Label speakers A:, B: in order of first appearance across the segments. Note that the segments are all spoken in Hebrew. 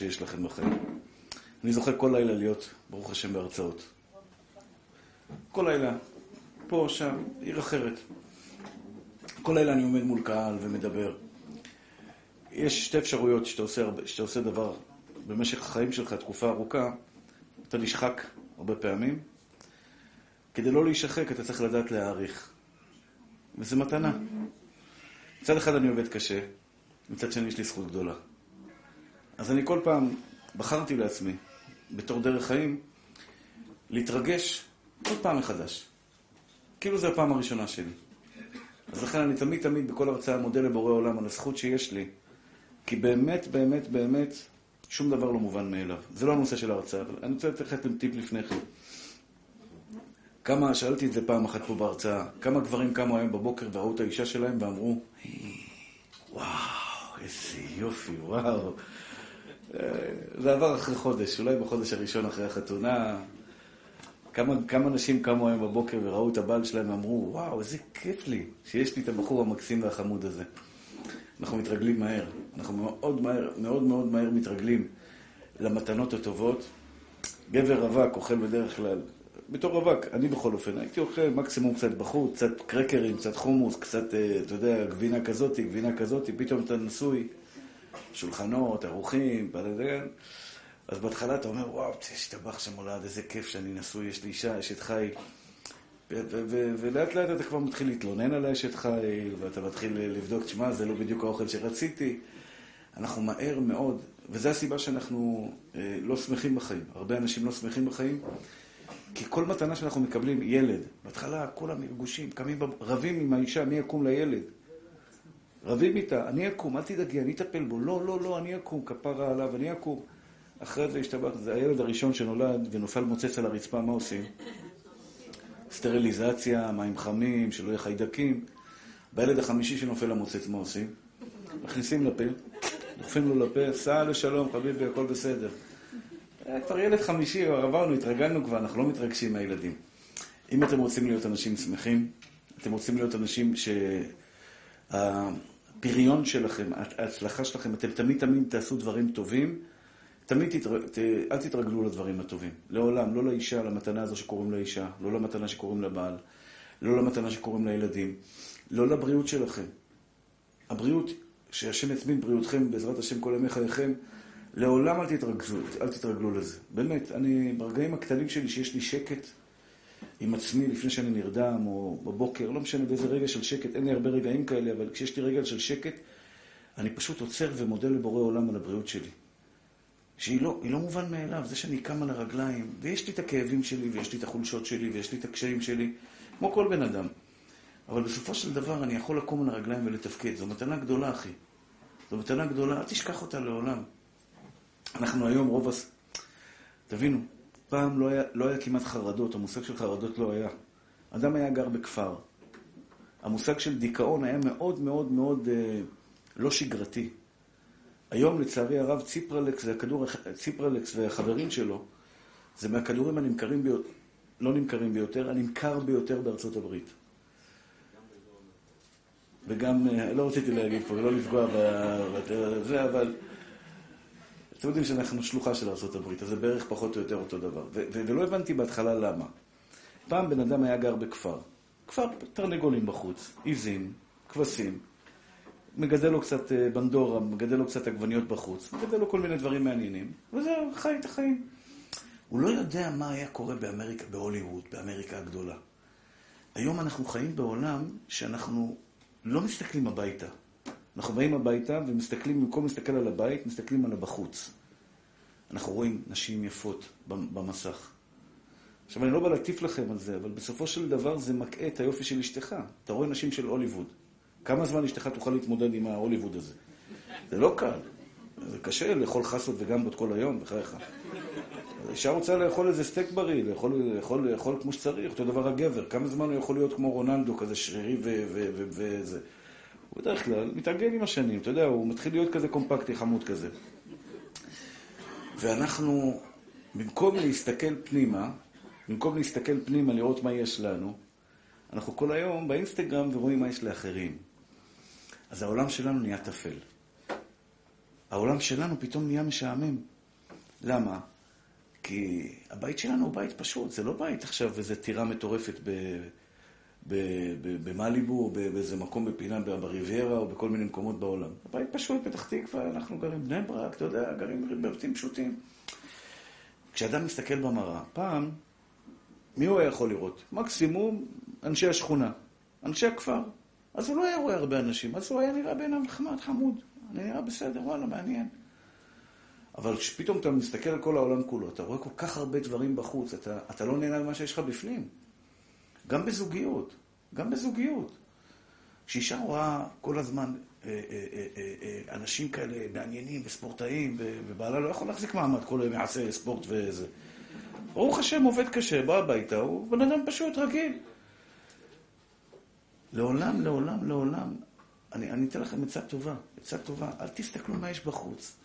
A: שיש לכם בחיים. אני זוכר כל לילה להיות, ברוך השם, בהרצאות. כל לילה, פה, שם, עיר אחרת. כל לילה אני עומד מול קהל ומדבר. יש שתי אפשרויות שאתה עושה, שאתה עושה דבר במשך החיים שלך, תקופה ארוכה, אתה נשחק הרבה פעמים. כדי לא להישחק, אתה צריך לדעת להעריך. וזו מתנה. מצד אחד אני עובד קשה, מצד שני יש לי זכות גדולה. אז אני כל פעם בחרתי לעצמי, בתור דרך חיים, להתרגש עוד פעם מחדש. כאילו זו הפעם הראשונה שלי. אז לכן אני תמיד תמיד בכל הרצאה מודה לבורא עולם על הזכות שיש לי, כי באמת, באמת, באמת, שום דבר לא מובן מאליו. זה לא הנושא של ההרצאה, אבל אני רוצה לתת לכם טיפ לפני כן. כמה, שאלתי את זה פעם אחת פה בהרצאה, כמה גברים קמו היום בבוקר וראו את האישה שלהם ואמרו, וואו, איזה יופי, וואו. אה, זה עבר אחרי חודש, אולי בחודש הראשון אחרי החתונה. כמה, כמה נשים קמו היום בבוקר וראו את הבעל שלהם ואמרו, וואו, איזה כיף לי שיש לי את הבחור המקסים והחמוד הזה. אנחנו מתרגלים מהר, אנחנו מאוד מהר, מאוד מאוד מהר מתרגלים למתנות הטובות. גבר רווק אוכל בדרך כלל, בתור רווק, אני בכל אופן, הייתי אוכל מקסימום קצת בחוץ, קצת קרקרים, קצת חומוס, קצת, אה, אתה יודע, גבינה כזאתי, גבינה כזאתי, פתאום אתה נשוי, שולחנות, ארוחים, אז בהתחלה אתה אומר, וואו, השתבח שם מולד, איזה כיף שאני נשוי, יש לי אישה, אשת חיל. ולאט לאט אתה כבר מתחיל להתלונן על האשת חיל, ואתה מתחיל לבדוק, תשמע, זה לא בדיוק האוכל שרציתי. אנחנו מהר מאוד, וזו הסיבה שאנחנו אה, לא שמחים בחיים. הרבה אנשים לא שמחים בחיים, כי כל מתנה שאנחנו מקבלים, ילד, בהתחלה כולם נרגושים, קמים, רבים עם האישה, מי יקום לילד? רבים איתה, אני אקום, אל תדאגי, אני אטפל בו. לא, לא, לא, אני אקום, כפרה עליו, אני אקום. אחרי זה השתבח, זה הילד הראשון שנולד ונופל מוצץ על הרצפה, מה עושים? סטריליזציה, מים חמים, שלא יהיה חיידקים. בילד החמישי שנופל למוצץ, מה עושים? מכניסים לפה, דוחפים לו לפה, סע לשלום, חביבי, הכל בסדר. כבר ילד חמישי, עברנו, התרגלנו כבר, אנחנו לא מתרגשים מהילדים. אם אתם רוצים להיות אנשים שמחים, אתם רוצים להיות אנשים שהפריון שלכם, ההצלחה שלכם, אתם תמיד תמיד תעשו דברים טובים, תמיד תתרג... ת... אל תתרגלו לדברים הטובים. לעולם, לא לאישה, למתנה הזו שקוראים לאישה, לא למתנה שקוראים לבעל, לא למתנה שקוראים לילדים, לא לבריאות שלכם. הבריאות, שהשם יצמין בריאותכם, בעזרת השם כל ימי חייכם, לעולם אל תתרגלו, אל תתרגלו לזה. באמת, אני, ברגעים הקטנים שלי, שיש לי שקט עם עצמי לפני שאני נרדם, או בבוקר, לא משנה באיזה רגע של שקט, אין לי הרבה רגעים כאלה, אבל כשיש לי רגע של שקט, אני פשוט עוצר ומודה לבורא עולם על הבריאות שלי. שהיא לא, לא מובן מאליו, זה שאני קם על הרגליים, ויש לי את הכאבים שלי, ויש לי את החולשות שלי, ויש לי את הקשיים שלי, כמו כל בן אדם. אבל בסופו של דבר אני יכול לקום על הרגליים ולתפקד. זו מתנה גדולה, אחי. זו מתנה גדולה, אל תשכח אותה לעולם. אנחנו היום רוב הס... תבינו, פעם לא היה, לא היה כמעט חרדות, המושג של חרדות לא היה. אדם היה גר בכפר. המושג של דיכאון היה מאוד מאוד מאוד אה, לא שגרתי. היום, לצערי הרב, ציפרלקס, והכדור, ציפרלקס והחברים שלו, זה מהכדורים הנמכרים ביותר, לא נמכרים ביותר, הנמכר ביותר בארצות הברית. וגם, אה, לא רציתי להגיד פה, לא לפגוע בזה, אבל אתם יודעים שאנחנו שלוחה של ארה"ב, אז זה בערך פחות או יותר אותו דבר. ולא הבנתי בהתחלה למה. פעם בן אדם היה גר בכפר. כפר תרנגולים בחוץ, עיזים, כבשים. מגדל לו קצת אה, בנדורה, מגדל לו קצת עגבניות בחוץ, מגדל לו כל מיני דברים מעניינים, וזהו, חי את החיים. הוא לא יודע מה היה קורה באמריקה, בהוליווד, באמריקה הגדולה. היום אנחנו חיים בעולם שאנחנו לא מסתכלים הביתה. אנחנו באים הביתה ומסתכלים, במקום להסתכל על הבית, מסתכלים על הבחוץ. אנחנו רואים נשים יפות במסך. עכשיו, אני לא בא להטיף לכם על זה, אבל בסופו של דבר זה מקהה את היופי של אשתך. אתה רואה נשים של הוליווד. כמה זמן אשתך תוכל להתמודד עם ההוליווד הזה? זה לא קל. זה קשה לאכול חסות וגמבות כל היום, בחייך. אישה רוצה לאכול איזה סטייק בריא, לאכול, לאכול, לאכול כמו שצריך, אותו דבר הגבר. כמה זמן הוא יכול להיות כמו רונלדו, כזה שרירי וזה... הוא בדרך כלל מתארגן עם השנים, אתה יודע, הוא מתחיל להיות כזה קומפקטי, חמוד כזה. ואנחנו, במקום להסתכל פנימה, במקום להסתכל פנימה, לראות מה יש לנו, אנחנו כל היום באינסטגרם ורואים מה יש לאחרים. אז העולם שלנו נהיה טפל. העולם שלנו פתאום נהיה משעמם. למה? כי הבית שלנו הוא בית פשוט, זה לא בית עכשיו איזו טירה מטורפת במליבו, או באיזה מקום בפינה בריביירה, או בכל מיני מקומות בעולם. הבית פשוט, פתח תקווה, אנחנו גרים בני ברק, אתה יודע, גרים בבתים פשוטים. כשאדם מסתכל במראה, פעם, מי הוא היה יכול לראות? מקסימום אנשי השכונה, אנשי הכפר. אז הוא לא היה רואה הרבה אנשים, אז הוא היה נראה בעיניו נחמד, חמוד. אני נראה בסדר, וואלה, מעניין. אבל כשפתאום אתה מסתכל על כל העולם כולו, אתה רואה כל כך הרבה דברים בחוץ, אתה, אתה לא נהנה ממה שיש לך בפנים. גם בזוגיות, גם בזוגיות. כשאישה רואה כל הזמן אה, אה, אה, אנשים כאלה מעניינים וספורטאים, ובעלה לא יכול להחזיק מעמד כל היום יעשה ספורט וזה. ברוך השם, עובד קשה, בא הביתה, הוא בן אדם פשוט, רגיל. לעולם, לעולם, לעולם, אני, אני אתן לכם עצה טובה, עצה טובה, אל תסתכלו מה יש בחוץ.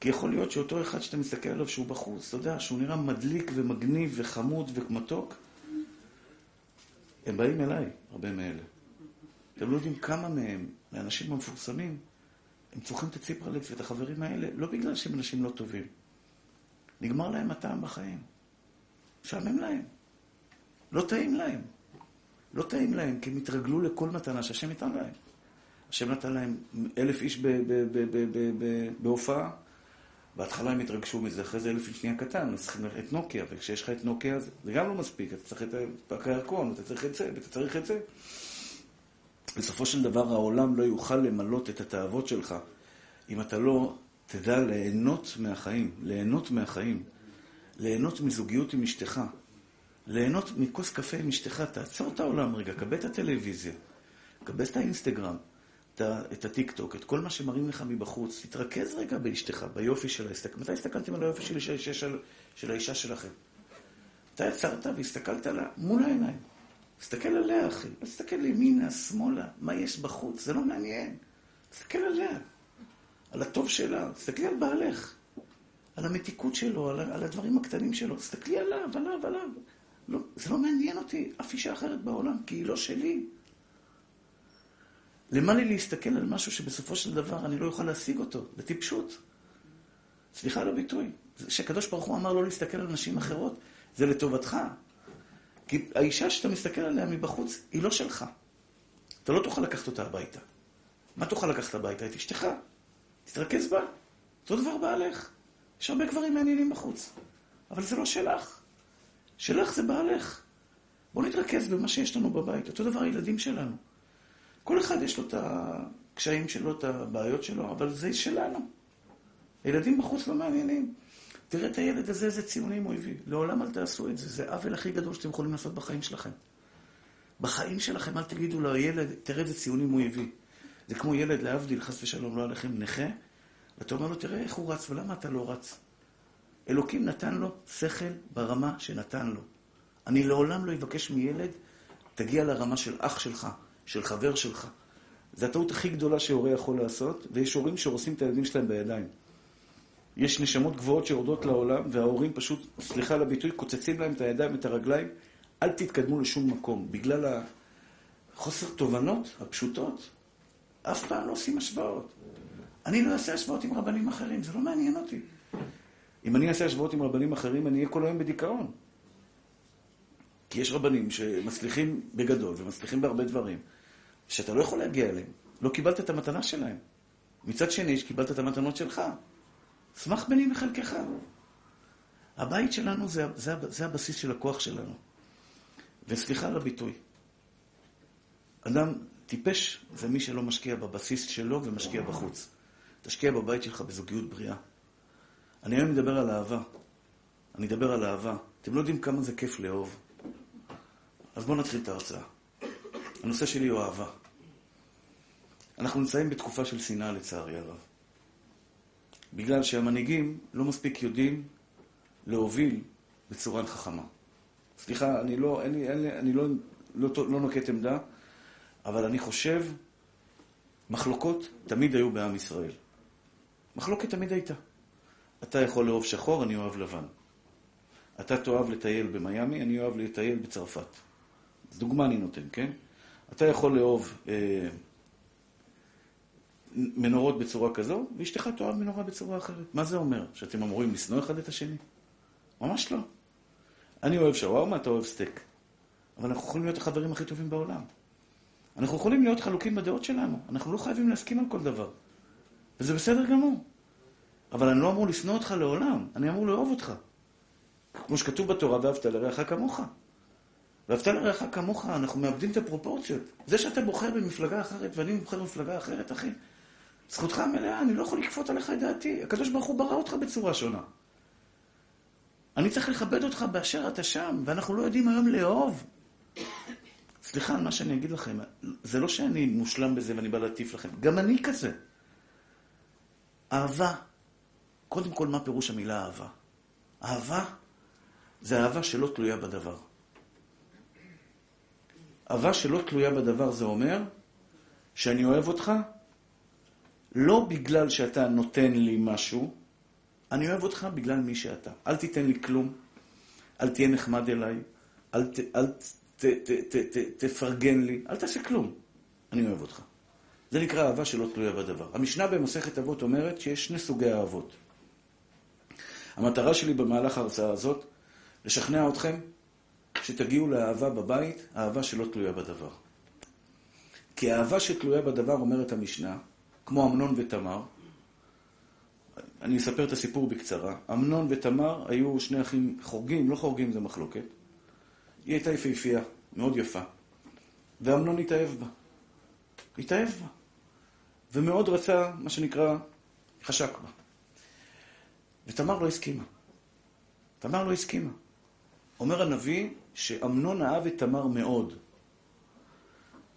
A: כי יכול להיות שאותו אחד שאתה מסתכל עליו שהוא בחוץ, אתה יודע, שהוא נראה מדליק ומגניב וחמוד ומתוק, הם באים אליי, הרבה מאלה. אתם לא יודעים כמה מהם, מהאנשים המפורסמים, הם צורכים את הציפרלקס ואת החברים האלה, לא בגלל שהם אנשים לא טובים. נגמר להם הטעם בחיים. משעמם להם. לא טעים להם. לא טעים להם, כי הם התרגלו לכל מתנה שהשם ניתן להם. השם נתן להם אלף איש בהופעה, בהתחלה הם התרגשו מזה, אחרי זה אלף איש נהיה קטן, אז צריכים את נוקיה, וכשיש לך את נוקיה זה גם לא מספיק, אתה צריך את הירקון, אתה צריך את זה, ואתה צריך את זה. בסופו של דבר העולם לא יוכל למלות את התאוות שלך אם אתה לא תדע ליהנות מהחיים, ליהנות מהחיים, ליהנות מזוגיות עם אשתך, ליהנות מכוס קפה עם אשתך, תעצור את העולם רגע, קבל את הטלוויזיה, קבל את האינסטגרם, את הטיקטוק, את כל מה שמראים לך מבחוץ, תתרכז רגע באשתך, ביופי שלה. מתי הסתכלתם על היופי של, של, של, של האישה שלכם? אתה יצרת והסתכלת עליה מול העיניים. תסתכל עליה, אחי. לא תסתכל ימינה, שמאלה, מה יש בחוץ, זה לא מעניין. תסתכל עליה, על הטוב שלה, תסתכלי על בעלך, על המתיקות שלו, על, על הדברים הקטנים שלו, תסתכלי עליו, עליו, עליו. לא, זה לא מעניין אותי, אף אישה אחרת בעולם, כי היא לא שלי. למה לי להסתכל על משהו שבסופו של דבר אני לא אוכל להשיג אותו? בטיפשות. סליחה על הביטוי. שקדוש ברוך הוא אמר לא להסתכל על נשים אחרות, זה לטובתך. כי האישה שאתה מסתכל עליה מבחוץ, היא לא שלך. אתה לא תוכל לקחת אותה הביתה. מה תוכל לקחת הביתה? את אשתך. תתרכז בה. אותו דבר בעלך. יש הרבה גברים מעניינים בחוץ. אבל זה לא שלך. שלך זה בעלך. בואו נתרכז במה שיש לנו בבית. אותו דבר הילדים שלנו. כל אחד יש לו את הקשיים שלו, את הבעיות שלו, אבל זה שלנו. הילדים בחוץ לא מעניינים. תראה את הילד הזה, איזה ציונים הוא הביא. לעולם אל תעשו את זה, זה עוול הכי גדול שאתם יכולים לעשות בחיים שלכם. בחיים שלכם אל תגידו לילד, תראה איזה ציונים הוא הביא. זה כמו ילד, להבדיל, חס ושלום, לא עליכם, נכה, ואתה אומר לו, תראה איך הוא רץ ולמה אתה לא רץ. אלוקים נתן לו שכל ברמה שנתן לו. אני לעולם לא אבקש מילד, תגיע לרמה של אח שלך, של חבר שלך. זו הטעות הכי גדולה שהורה יכול לעשות, ויש הורים שהורסים את הילדים שלהם בידיים. יש נשמות גבוהות שיורדות לעולם, וההורים פשוט, סליחה על הביטוי, קוצצים להם את הידיים ואת הרגליים. אל תתקדמו לשום מקום. בגלל החוסר תובנות הפשוטות, אף פעם לא עושים השוואות. אני לא אעשה השוואות עם רבנים אחרים, זה לא מעניין אותי. אם אני אעשה השוואות עם רבנים אחרים, אני אהיה כל היום בדיכאון. כי יש רבנים שמצליחים בגדול ומצליחים בהרבה דברים, שאתה לא יכול להגיע אליהם. לא קיבלת את המתנה שלהם. מצד שני, שקיבלת את המתנות שלך. שמח בני מחלקך. הבית שלנו זה, זה, זה הבסיס של הכוח שלנו. וסליחה על הביטוי. אדם טיפש זה מי שלא משקיע בבסיס שלו ומשקיע בחוץ. תשקיע בבית שלך בזוגיות בריאה. אני היום מדבר על אהבה. אני אדבר על אהבה. אתם לא יודעים כמה זה כיף לאהוב. אז בואו נתחיל את ההרצאה. הנושא שלי הוא אהבה. אנחנו נמצאים בתקופה של שנאה לצערי הרב. בגלל שהמנהיגים לא מספיק יודעים להוביל בצורה חכמה. סליחה, אני לא, אין לי, אין לי, אני לא, לא, לא נוקט עמדה, אבל אני חושב, מחלוקות תמיד היו בעם ישראל. מחלוקת תמיד הייתה. אתה יכול לאהוב שחור, אני אוהב לבן. אתה תאהב לטייל במיאמי, אני אוהב לטייל בצרפת. דוגמה אני נותן, כן? אתה יכול לאהוב אה, מנורות בצורה כזו, ואשתך תאהב מנורה בצורה אחרת. מה זה אומר? שאתם אמורים לשנוא אחד את השני? ממש לא. אני אוהב שווארמה, אתה אוהב סטייק. אבל אנחנו יכולים להיות החברים הכי טובים בעולם. אנחנו יכולים להיות חלוקים בדעות שלנו. אנחנו לא חייבים להסכים על כל דבר. וזה בסדר גמור. אבל אני לא אמור לשנוא אותך לעולם, אני אמור לאהוב אותך. כמו שכתוב בתורה, ואהבת לרעך כמוך. ואהבת לרעך כמוך, אנחנו מאבדים את הפרופורציות. זה שאתה בוחר במפלגה אחרת ואני בוחר במפלגה אחרת, אחי, זכותך המלאה, אני לא יכול לכפות עליך את דעתי. הקדוש ברוך הוא ברא אותך בצורה שונה. אני צריך לכבד אותך באשר אתה שם, ואנחנו לא יודעים היום לאהוב. סליחה על מה שאני אגיד לכם, זה לא שאני מושלם בזה ואני בא להטיף לכם, גם אני כזה. אהבה. קודם כל, מה פירוש המילה אהבה? אהבה זה אהבה שלא תלויה בדבר. אהבה שלא תלויה בדבר זה אומר שאני אוהב אותך לא בגלל שאתה נותן לי משהו, אני אוהב אותך בגלל מי שאתה. אל תיתן לי כלום, אל תהיה נחמד אליי, אל, ת, אל ת, ת, ת, ת, ת, תפרגן לי, אל תעשה כלום. אני אוהב אותך. זה נקרא אהבה שלא תלויה בדבר. המשנה במסכת אבות אומרת שיש שני סוגי אהבות. המטרה שלי במהלך ההרצאה הזאת, לשכנע אתכם שתגיעו לאהבה בבית, אהבה שלא תלויה בדבר. כי האהבה שתלויה בדבר, אומרת המשנה, כמו אמנון ותמר, אני אספר את הסיפור בקצרה. אמנון ותמר היו שני אחים חורגים, לא חורגים זה מחלוקת. היא הייתה יפהפייה, מאוד יפה. ואמנון התאהב בה. התאהב בה. ומאוד רצה, מה שנקרא, חשק בה. ותמר לא הסכימה. תמר לא הסכימה. אומר הנביא שאמנון אהב את תמר מאוד.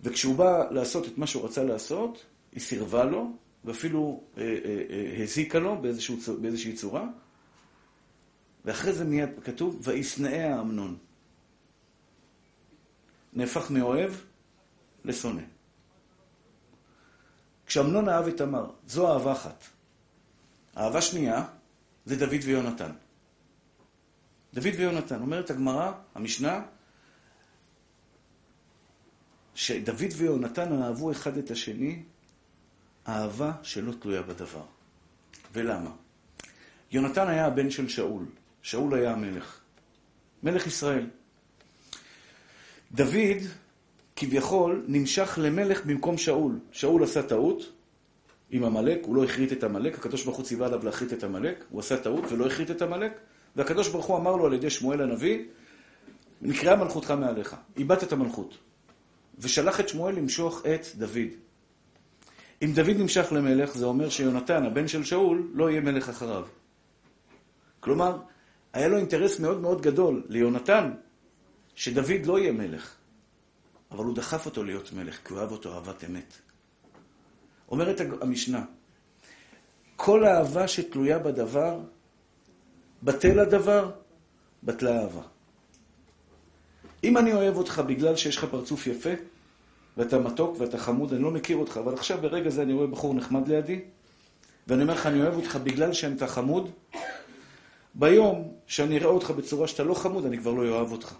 A: וכשהוא בא לעשות את מה שהוא רצה לעשות, היא סירבה לו, ואפילו אה, אה, אה, הזיקה לו באיזשהו, באיזושהי צורה. ואחרי זה מיד כתוב, וישנאיה אמנון. נהפך מאוהב לשונא. כשאמנון אהב את תמר, זו אהבה אחת. אהבה שנייה זה דוד ויונתן. דוד ויונתן, אומרת הגמרא, המשנה, שדוד ויונתן אהבו אחד את השני אהבה שלא תלויה בדבר. ולמה? יונתן היה הבן של שאול. שאול היה המלך. מלך ישראל. דוד, כביכול, נמשך למלך במקום שאול. שאול עשה טעות עם עמלק, הוא לא הכרית את עמלק, הקדוש ברוך הוא ציווה עליו להכרית את עמלק, הוא עשה טעות ולא הכרית את עמלק, והקדוש ברוך הוא אמר לו על ידי שמואל הנביא, נקראה מלכותך מעליך, איבדת את המלכות. ושלח את שמואל למשוך את דוד. אם דוד נמשך למלך, זה אומר שיונתן, הבן של שאול, לא יהיה מלך אחריו. כלומר, היה לו אינטרס מאוד מאוד גדול ליונתן, שדוד לא יהיה מלך. אבל הוא דחף אותו להיות מלך, כי הוא אהב אותו אהבת אמת. אומרת המשנה, כל אהבה שתלויה בדבר, בטל הדבר, בטלה אהבה. אם אני אוהב אותך בגלל שיש לך פרצוף יפה, ואתה מתוק ואתה חמוד, אני לא מכיר אותך, אבל עכשיו ברגע זה אני רואה בחור נחמד לידי, ואני אומר לך, אני אוהב אותך בגלל שאתה חמוד, ביום שאני אראה אותך בצורה שאתה לא חמוד, אני כבר לא אוהב אותך.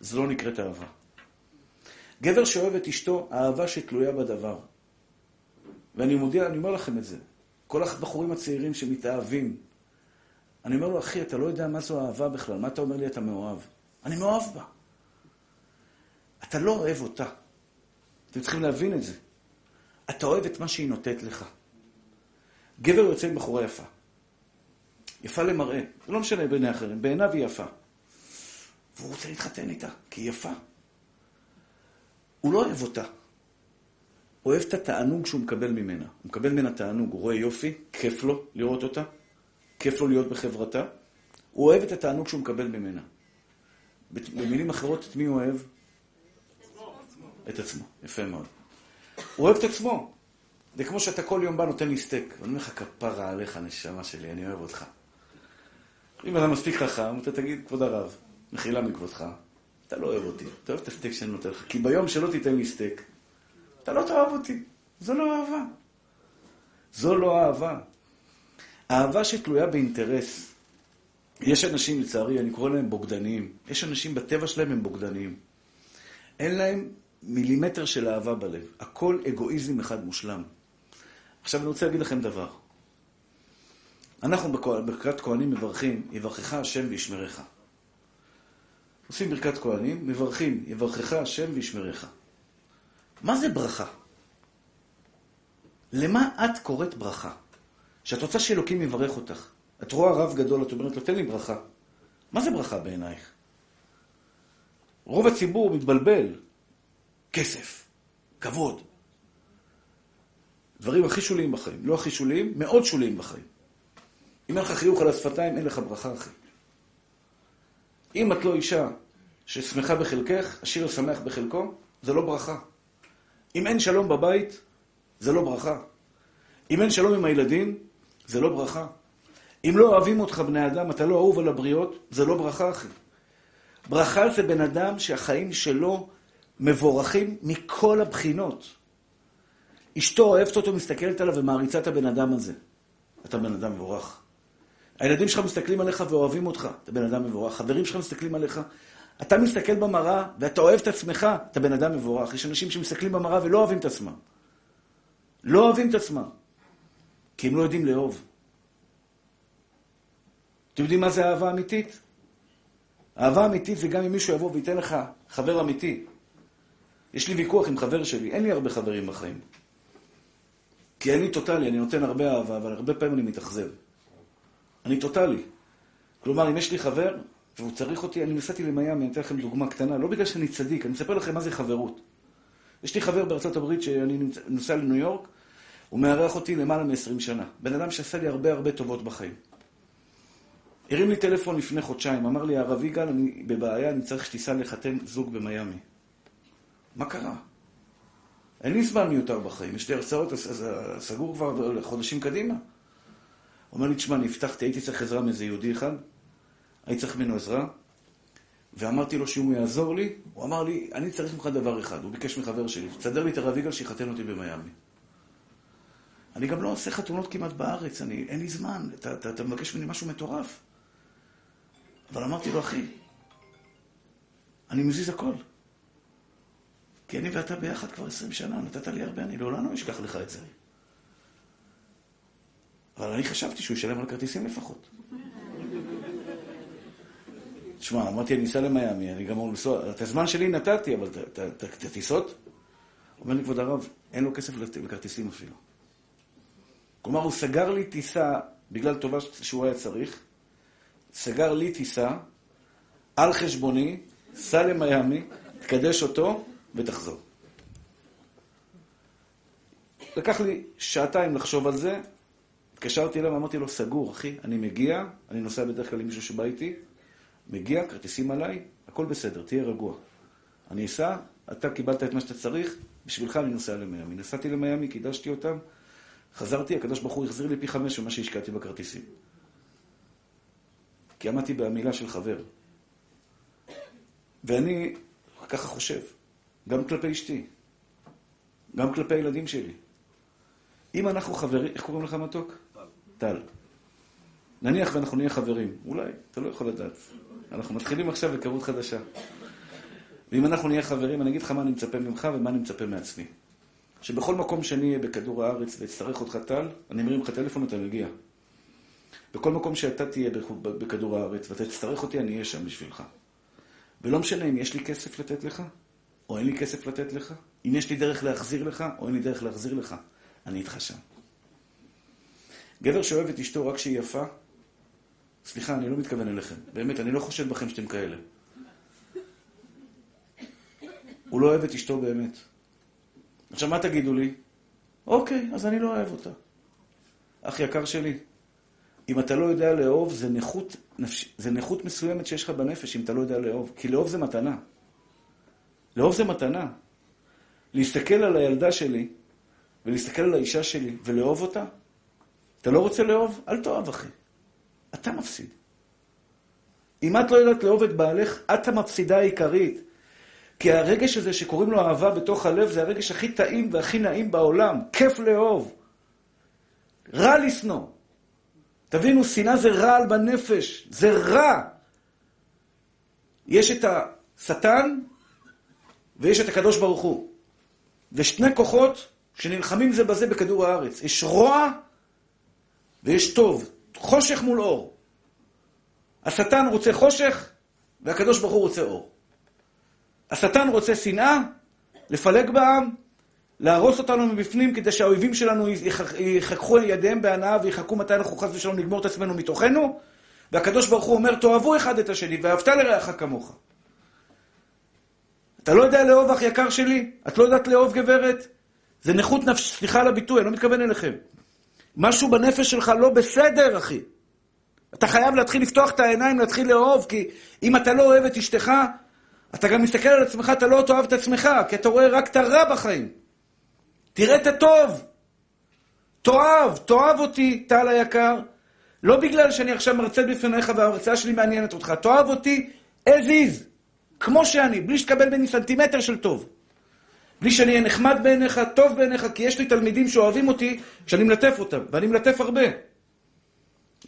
A: זה לא נקראת אהבה. גבר שאוהב את אשתו, אהבה שתלויה בדבר. ואני מודיע, אני אומר לכם את זה. כל הבחורים הצעירים שמתאהבים, אני אומר לו, אחי, אתה לא יודע מה זו אהבה בכלל, מה אתה אומר לי אתה מאוהב? אני מאוהב בה. אתה לא אוהב אותה. אתם צריכים להבין את זה. אתה אוהב את מה שהיא נותנת לך. גבר יוצא עם בחורה יפה. יפה למראה. זה לא משנה בעיני אחרים, בעיניו היא יפה. והוא רוצה להתחתן איתה, כי היא יפה. הוא לא אוהב אותה. הוא אוהב את התענוג שהוא מקבל ממנה. הוא מקבל ממנה תענוג, הוא רואה יופי, כיף לו לראות אותה, כיף לו להיות בחברתה. הוא אוהב את התענוג שהוא מקבל ממנה. במילים אחרות, את מי הוא אוהב? את עצמו. יפה מאוד. הוא אוהב את עצמו. זה כמו שאתה כל יום בא נותן לי סטייק. ואני אומר לך, כפרה עליך, נשמה שלי, אני אוהב אותך. אם אתה מספיק חכם, אתה תגיד, כבוד הרב, מחילה מכבודך, אתה לא אוהב אותי, אתה אוהב את הסטייק שאני נותן לך. כי ביום שלא תיתן לי סטייק, אתה לא תאהב אותי. זו לא אהבה. זו לא אהבה. אהבה שתלויה באינטרס. יש אנשים, לצערי, אני קורא להם בוגדניים. יש אנשים בטבע שלהם הם בוגדניים. אין להם מילימטר של אהבה בלב. הכל אגואיזם אחד מושלם. עכשיו אני רוצה להגיד לכם דבר. אנחנו בברכת כהנים מברכים, יברכך השם וישמרך. עושים ברכת כהנים, מברכים, יברכך השם וישמרך. מה זה ברכה? למה את קוראת ברכה? שאת רוצה שאלוקים יברך אותך. את רואה רב גדול, את אומרת לו, תן לי ברכה. מה זה ברכה בעינייך? רוב הציבור מתבלבל. כסף, כבוד. דברים הכי שוליים בחיים. לא הכי שוליים, מאוד שוליים בחיים. אם אין לך חיוך על השפתיים, אין לך ברכה, אחי. אם את לא אישה ששמחה בחלקך, השיר השמח בחלקו, זה לא ברכה. אם אין שלום בבית, זה לא ברכה. אם אין שלום עם הילדים, זה לא ברכה. אם לא אוהבים אותך בני אדם, אתה לא אהוב על הבריות, זה לא ברכה, אחי. ברכה זה בן אדם שהחיים שלו מבורכים מכל הבחינות. אשתו אוהבת אותו, מסתכלת עליו ומעריצה את הבן אדם הזה. אתה בן אדם מבורך. הילדים שלך מסתכלים עליך ואוהבים אותך, אתה בן אדם מבורך. חברים שלך מסתכלים עליך, אתה מסתכל במראה ואתה אוהב את עצמך, אתה בן אדם מבורך. יש אנשים שמסתכלים במראה ולא אוהבים את עצמם. לא אוהבים את עצמם, כי הם לא יודעים לאהוב. אתם יודעים מה זה אהבה אמיתית? אהבה אמיתית זה גם אם מישהו יבוא וייתן לך חבר אמיתי. יש לי ויכוח עם חבר שלי, אין לי הרבה חברים בחיים. כי אני טוטאלי, אני נותן הרבה אהבה, אבל הרבה פעמים אני מתאכזב. אני טוטאלי. כלומר, אם יש לי חבר, והוא צריך אותי, אני נסעתי למיאמי, אני אתן לכם דוגמה קטנה, לא בגלל שאני צדיק, אני אספר לכם מה זה חברות. יש לי חבר בארצות הברית שאני נוסע לניו יורק, הוא מארח אותי למעלה מ-20 שנה. בן אדם שעשה לי הרבה הרבה טובות בחיים. הרים לי טלפון לפני חודשיים, אמר לי, הרב יגאל, אני בבעיה, אני צריך שתיסע לחתן זוג במיאמי. מה קרה? אין לי זמן מיותר בחיים, יש לי הרצאות, אז סגור כבר חודשים קדימה. אומר לי, תשמע, הבטחתי, הייתי צריך עזרה מאיזה יהודי אחד, הייתי צריך ממנו עזרה, ואמרתי לו שאם הוא יעזור לי, הוא אמר לי, אני צריך ממך דבר אחד, הוא ביקש מחבר שלי, תסדר לי את הרב יגאל שיחתן אותי במיאמי. אני גם לא עושה חתונות כמעט בארץ, אני, אין לי זמן, אתה, אתה, אתה מבקש ממני משהו מטורף. אבל אמרתי לו, אחי, אני מזיז הכל. כי אני ואתה ביחד כבר עשרים שנה, נתת לי הרבה, אני לעולם לא אשכח לך את זה. אבל אני חשבתי שהוא ישלם על כרטיסים לפחות. תשמע, אמרתי, אני אסע למיאמי, אני גם אמור לנסוע, את הזמן שלי נתתי, אבל את הטיסות? אומר לי, כבוד הרב, אין לו כסף לכרטיסים אפילו. כלומר, הוא סגר לי טיסה בגלל טובה שהוא היה צריך, סגר לי טיסה על חשבוני, סע למיאמי, תקדש אותו ותחזור. לקח לי שעתיים לחשוב על זה, התקשרתי אליו ואמרתי לו, סגור, אחי, אני מגיע, אני נוסע בדרך כלל עם מישהו שבא איתי, מגיע, כרטיסים עליי, הכל בסדר, תהיה רגוע. אני אסע, אתה קיבלת את מה שאתה צריך, בשבילך אני נוסע למיאמי. נסעתי למיאמי, קידשתי אותם, חזרתי, הקדוש ברוך הוא החזיר לי פי חמש ממה שהשקעתי בכרטיסים. כי עמדתי במילה של חבר. ואני ככה חושב, גם כלפי אשתי, גם כלפי הילדים שלי. אם אנחנו חברים, איך קוראים לך מתוק? טל. נניח ואנחנו נהיה חברים, אולי, אתה לא יכול לדעת. אנחנו מתחילים עכשיו היכרות חדשה. ואם אנחנו נהיה חברים, אני אגיד לך מה אני מצפה ממך ומה אני מצפה מעצמי. שבכל מקום שאני אהיה בכדור הארץ ואצטרך אותך טל, אני מרים לך טלפון ואתה מגיע. בכל מקום שאתה תהיה בכדור הארץ ואתה תצטרך אותי, אני אהיה שם בשבילך. ולא משנה אם יש לי כסף לתת לך, או אין לי כסף לתת לך, אם יש לי דרך להחזיר לך, או אין לי דרך להחזיר לך, אני איתך שם. גבר שאוהב את אשתו רק כשהיא יפה, סליחה, אני לא מתכוון אליכם. באמת, אני לא חושד בכם שאתם כאלה. הוא לא אוהב את אשתו באמת. עכשיו, מה תגידו לי? אוקיי, אז אני לא אוהב אותה. אח יקר שלי, אם אתה לא יודע לאהוב, זה נכות, נפש... זה נכות מסוימת שיש לך בנפש, אם אתה לא יודע לאהוב. כי לאהוב זה מתנה. לאהוב זה מתנה. להסתכל על הילדה שלי, ולהסתכל על האישה שלי, ולאהוב אותה, אתה לא רוצה לאהוב? אל תאהב, אחי. אתה מפסיד. אם את לא יודעת לאהוב את בעלך, את המפסידה העיקרית. כי הרגש הזה שקוראים לו אהבה בתוך הלב, זה הרגש הכי טעים והכי נעים בעולם. כיף לאהוב. רע לשנוא. תבינו, שנאה זה רעל בנפש. זה רע. יש את השטן ויש את הקדוש ברוך הוא. ושני כוחות שנלחמים זה בזה בכדור הארץ. יש רוע ויש טוב, חושך מול אור. השטן רוצה חושך, והקדוש ברוך הוא רוצה אור. השטן רוצה שנאה, לפלג בעם, להרוס אותנו מבפנים כדי שהאויבים שלנו יחככו ידיהם בהנאה ויחכו מתי אנחנו חס ושלום נגמור את עצמנו מתוכנו, והקדוש ברוך הוא אומר, תאהבו אחד את השני, ואהבת לרעך כמוך. אתה לא יודע לאהוב אח יקר שלי? את לא יודעת לאהוב גברת? זה נכות נפש, סליחה על הביטוי, אני לא מתכוון אליכם. משהו בנפש שלך לא בסדר, אחי. אתה חייב להתחיל לפתוח את העיניים, להתחיל לאהוב, כי אם אתה לא אוהב את אשתך, אתה גם מסתכל על עצמך, אתה לא תאהב את עצמך, כי אתה רואה רק את הרע בחיים. תראה את הטוב. תאהב, תאהב אותי, טל היקר. לא בגלל שאני עכשיו מרצה בפניך וההרצאה שלי מעניינת אותך. תאהב אותי as is, כמו שאני, בלי שתקבל ממני סנטימטר של טוב. בלי שאני אהיה נחמד בעיניך, טוב בעיניך, כי יש לי תלמידים שאוהבים אותי כשאני מלטף אותם, ואני מלטף הרבה.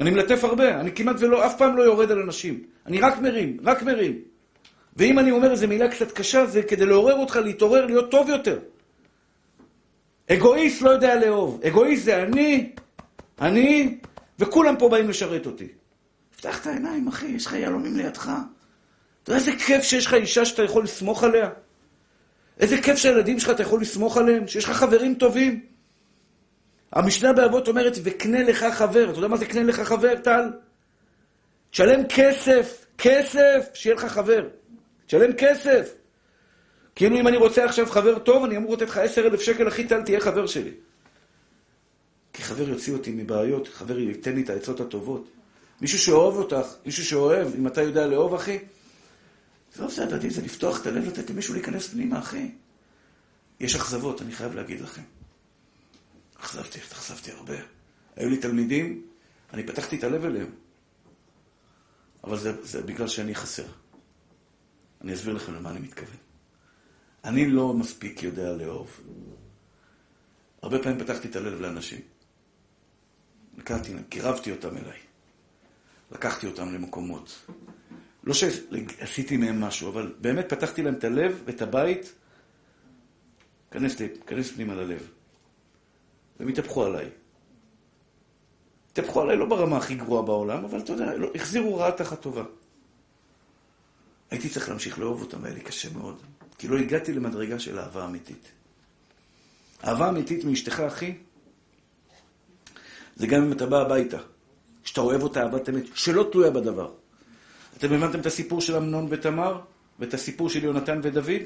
A: אני מלטף הרבה, אני כמעט ולא, אף פעם לא יורד על אנשים. אני רק מרים, רק מרים. ואם אני אומר איזו מילה קצת קשה, זה כדי לעורר אותך להתעורר, להיות טוב יותר. אגואיסט לא יודע לאהוב. אגואיסט זה אני, אני, וכולם פה באים לשרת אותי. פתח את העיניים, אחי, יש לך יהלומים לידך. איזה כיף שיש לך אישה שאתה יכול לסמוך עליה? איזה כיף שהילדים שלך אתה יכול לסמוך עליהם? שיש לך חברים טובים? המשנה באבות אומרת, וקנה לך חבר. אתה יודע מה זה קנה לך חבר, טל? תשלם כסף, כסף, שיהיה לך חבר. תשלם כסף. כאילו אם אני רוצה עכשיו חבר טוב, אני אמור לתת לך עשר אלף שקל, אחי טל, תהיה חבר שלי. כי חבר יוציא אותי מבעיות, חבר ייתן לי את העצות הטובות. מישהו שאוהב אותך, מישהו שאוהב, אם אתה יודע לאהוב, אחי, זה לא זה הדדי, זה לפתוח את הלב, לתת למישהו להיכנס פנימה, אחי. יש אכזבות, אני חייב להגיד לכם. אכזבתי, התאכזבתי הרבה. היו לי תלמידים, אני פתחתי את הלב אליהם. אבל זה, זה בגלל שאני חסר. אני אסביר לכם למה אני מתכוון. אני לא מספיק יודע לאהוב. הרבה פעמים פתחתי את הלב לאנשים. לקחתי קירבתי אותם אליי. לקחתי אותם למקומות. לא שעשיתי מהם משהו, אבל באמת פתחתי להם את הלב ואת הבית. כנס, כנס פנימה ללב. והם התהפכו עליי. התהפכו עליי לא ברמה הכי גרועה בעולם, אבל אתה יודע, לא, החזירו רעה תחת טובה. הייתי צריך להמשיך לאהוב אותם, היה לי קשה מאוד. כי לא הגעתי למדרגה של אהבה אמיתית. אהבה אמיתית מאשתך, אחי, זה גם אם אתה בא הביתה, שאתה אוהב אותה אהבת אמת, שלא תלויה בדבר. אתם הבנתם את הסיפור של אמנון ותמר, ואת הסיפור של יונתן ודוד?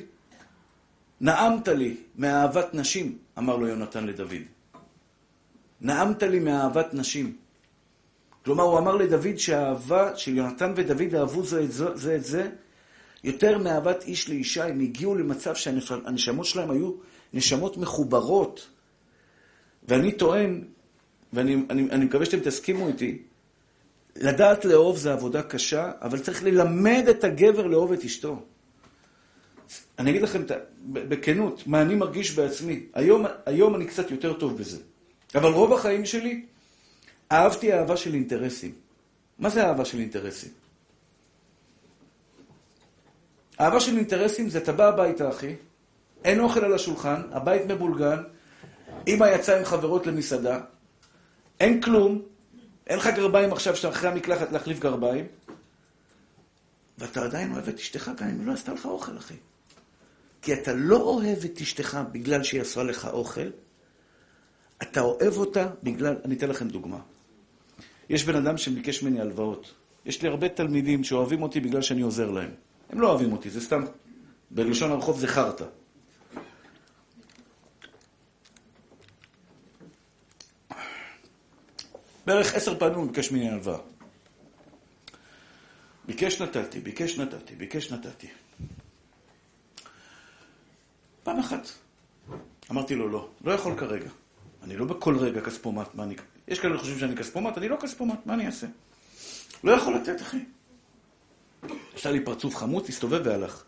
A: נעמת לי מאהבת נשים, אמר לו יונתן לדוד. נעמת לי מאהבת נשים. כלומר, הוא אמר לדוד שהאהבה של יונתן ודוד אהבו זה את זה, זה, את זה יותר מאהבת איש לאישה, הם הגיעו למצב שהנשמות שלהם היו נשמות מחוברות. ואני טוען, ואני אני, אני מקווה שאתם תסכימו איתי, לדעת לאהוב זה עבודה קשה, אבל צריך ללמד את הגבר לאהוב את אשתו. אני אגיד לכם בכנות, מה אני מרגיש בעצמי. היום, היום אני קצת יותר טוב בזה. אבל רוב החיים שלי, אהבתי אהבה של אינטרסים. מה זה אהבה של אינטרסים? אהבה של אינטרסים זה אתה בא הביתה, אחי, אין אוכל על השולחן, הבית מבולגן, אמא יצאה עם חברות למסעדה, אין כלום, אין לך גרביים עכשיו שאתה אחרי המקלחת להחליף גרביים, ואתה עדיין אוהב את אשתך גם אם היא לא עשתה לך אוכל, אחי. כי אתה לא אוהב את אשתך בגלל שהיא עשה לך אוכל, אתה אוהב אותה בגלל... אני אתן לכם דוגמה. יש בן אדם שביקש ממני הלוואות. יש לי הרבה תלמידים שאוהבים אותי בגלל שאני עוזר להם. הם לא אוהבים אותי, זה סתם, בלשון הרחוב זה חרטא. בערך עשר פעמים הוא ביקש ממני הלוואה. ביקש נתתי, ביקש נתתי, ביקש נתתי. פעם אחת אמרתי לו לא, לא יכול כרגע. אני לא בכל רגע כספומט, מה אני... יש כאלה שחושבים שאני כספומט, אני לא כספומט, מה אני אעשה? לא יכול לתת, אחי. עשה לי פרצוף חמוץ, הסתובב והלך.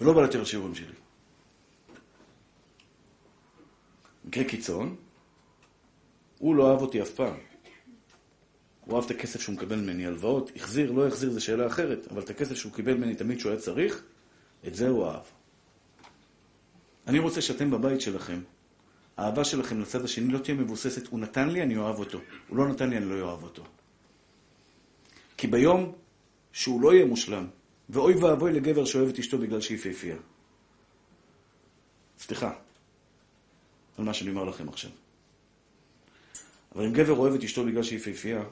A: ולא בא לתת לשיעורים שלי. מקרה קיצון, הוא לא אהב אותי אף פעם. הוא אהב את הכסף שהוא מקבל ממני, הלוואות, החזיר, לא החזיר, זו שאלה אחרת, אבל את הכסף שהוא קיבל ממני תמיד שהוא היה צריך, את זה הוא אהב. אני רוצה שאתם בבית שלכם, האהבה שלכם לצד השני לא תהיה מבוססת, הוא נתן לי, אני אוהב אותו. הוא לא נתן לי, אני לא אוהב אותו. כי ביום שהוא לא יהיה מושלם, ואוי ואבוי לגבר שאוהב את אשתו בגלל שהיא יפהפייה. סליחה, על מה שאני אומר לכם עכשיו. אבל אם גבר אוהב את אשתו בגלל שהיא יפהפייה,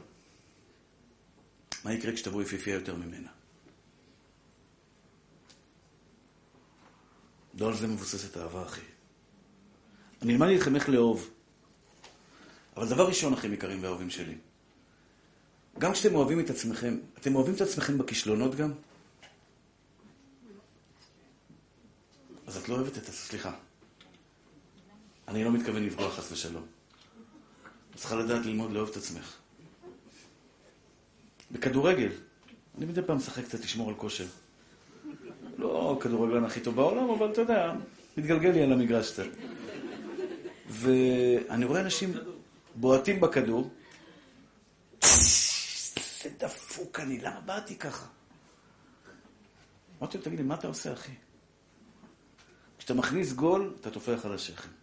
A: מה יקרה כשתבוא יפהפייה יותר ממנה? לא על זה מבוססת אהבה, אחי. אני אלמד לכם איך לאהוב. אבל דבר ראשון, אחים יקרים ואהובים שלי, גם כשאתם אוהבים את עצמכם, אתם אוהבים את עצמכם בכישלונות גם? אז את לא אוהבת את עצמך, סליחה. אני לא מתכוון לפגוע חס ושלום. צריכה לדעת ללמוד לאהוב את עצמך. בכדורגל, אני מדי פעם משחק קצת לשמור על כושר. לא הכדורגלן הכי טוב בעולם, אבל אתה יודע, מתגלגל לי על המגרש קצת. ואני רואה אנשים בועטים בכדור, זה דפוק אני, למה באתי ככה? אמרתי לו, תגיד לי, מה אתה עושה, אחי? כשאתה מכניס גול, אתה טופח על השכם.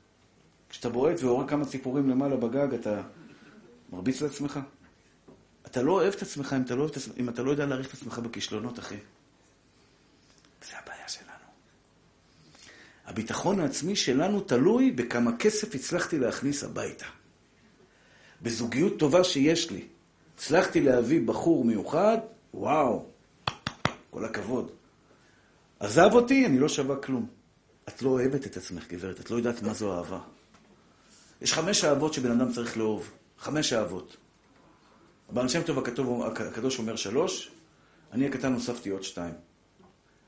A: כשאתה בועט והורג כמה ציפורים למעלה בגג, אתה מרביץ לעצמך? אתה לא אוהב את עצמך אם אתה לא, אם אתה לא יודע להעריך את עצמך בכישלונות, אחי. זה הבעיה שלנו. הביטחון העצמי שלנו תלוי בכמה כסף הצלחתי להכניס הביתה. בזוגיות טובה שיש לי. הצלחתי להביא בחור מיוחד, וואו, כל הכבוד. עזב אותי, אני לא שווה כלום. את לא אוהבת את עצמך, גברת, את לא יודעת מה זו אהבה. יש חמש אהבות שבן אדם צריך לאהוב. חמש אהבות. הבעל שם טוב הכתוב, הקדוש אומר שלוש, אני הקטן הוספתי עוד שתיים.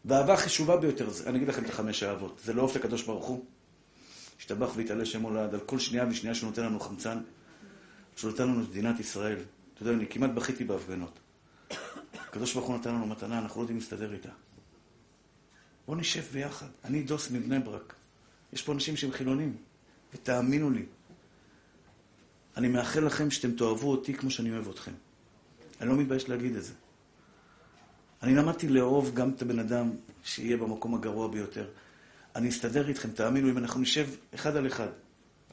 A: והאהבה החשובה ביותר, אני אגיד לכם את החמש האהבות, זה לאהוב את הקדוש ברוך הוא. השתבח והתעלה שם הולד על כל שנייה ושנייה שנותן לנו חמצן, שנותן לנו את מדינת ישראל. אתה יודע, אני כמעט בכיתי בהפגנות. הקדוש ברוך הוא נתן לנו מתנה, אנחנו לא יודעים להסתדר איתה. בואו נשב ביחד. אני דוס מבני ברק. יש פה אנשים שהם חילונים, ותאמינו לי, אני מאחל לכם שאתם תאהבו אותי כמו שאני אוהב אתכם. אני לא מתבייש להגיד את זה. אני למדתי לאהוב גם את הבן אדם שיהיה במקום הגרוע ביותר. אני אסתדר איתכם, תאמינו, אם אנחנו נשב אחד על אחד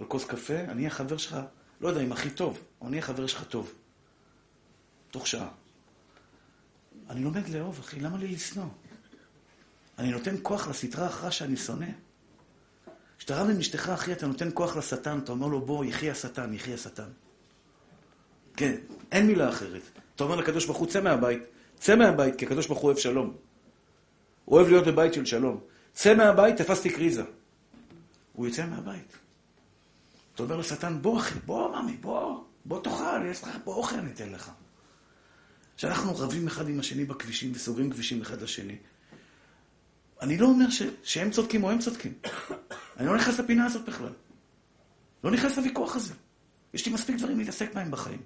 A: על כוס קפה, אני אהיה חבר שלך, לא יודע אם הכי טוב, אבל אני אהיה חבר שלך טוב. תוך שעה. אני לומד לאהוב, אחי, למה לי לשנוא? אני נותן כוח לסטרה אחרא שאני שונא. כשאתה רב עם אשתך, אחי, אתה נותן כוח לשטן, אתה אומר לו, בוא, יחי השטן, יחי השטן. כן, אין מילה אחרת. אתה אומר לקדוש ברוך הוא, צא מהבית, צא מהבית, כי הקדוש ברוך הוא אוהב שלום. הוא אוהב להיות בבית של שלום. צא מהבית, תפסתי קריזה. הוא יוצא מהבית. אתה אומר לשטן, בוא אחי, בוא ממי, בוא, בוא תאכל, יש לך פה אוכל, אני אתן לך. כשאנחנו רבים אחד עם השני בכבישים וסוגרים כבישים אחד לשני, אני לא אומר ש, שהם צודקים או הם צודקים. אני לא נכנס לפינה הזאת בכלל. לא נכנס לוויכוח הזה. יש לי מספיק דברים להתעסק בהם בחיים.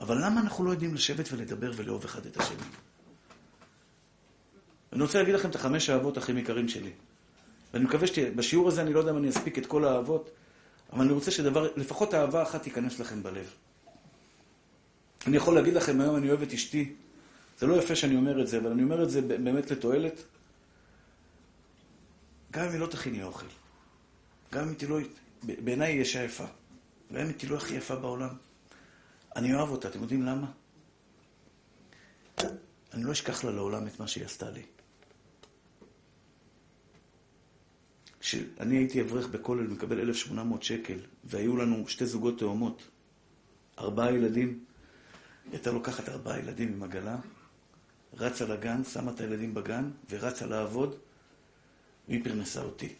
A: אבל למה אנחנו לא יודעים לשבת ולדבר ולאהוב אחד את השני? אני רוצה להגיד לכם את החמש האהבות הכי יקרים שלי. ואני מקווה שבשיעור הזה אני לא יודע אם אני אספיק את כל האהבות, אבל אני רוצה שדבר, לפחות אהבה אחת תיכנס לכם בלב. אני יכול להגיד לכם היום אני אוהב את אשתי. זה לא יפה שאני אומר את זה, אבל אני אומר את זה באמת לתועלת. גם אם היא לא תכין לי אוכל, גם אם היא לא... בעיניי היא אישה יפה, גם אם היא לא הכי יפה בעולם. אני אוהב אותה, אתם יודעים למה? אני לא אשכח לה לעולם את מה שהיא עשתה לי. כשאני הייתי אברך בכולל, מקבל 1,800 שקל, והיו לנו שתי זוגות תאומות, ארבעה ילדים, הייתה לוקחת ארבעה ילדים עם עגלה, רצה לגן, שמה את הילדים בגן, ורצה לעבוד, והיא פרנסה אותי.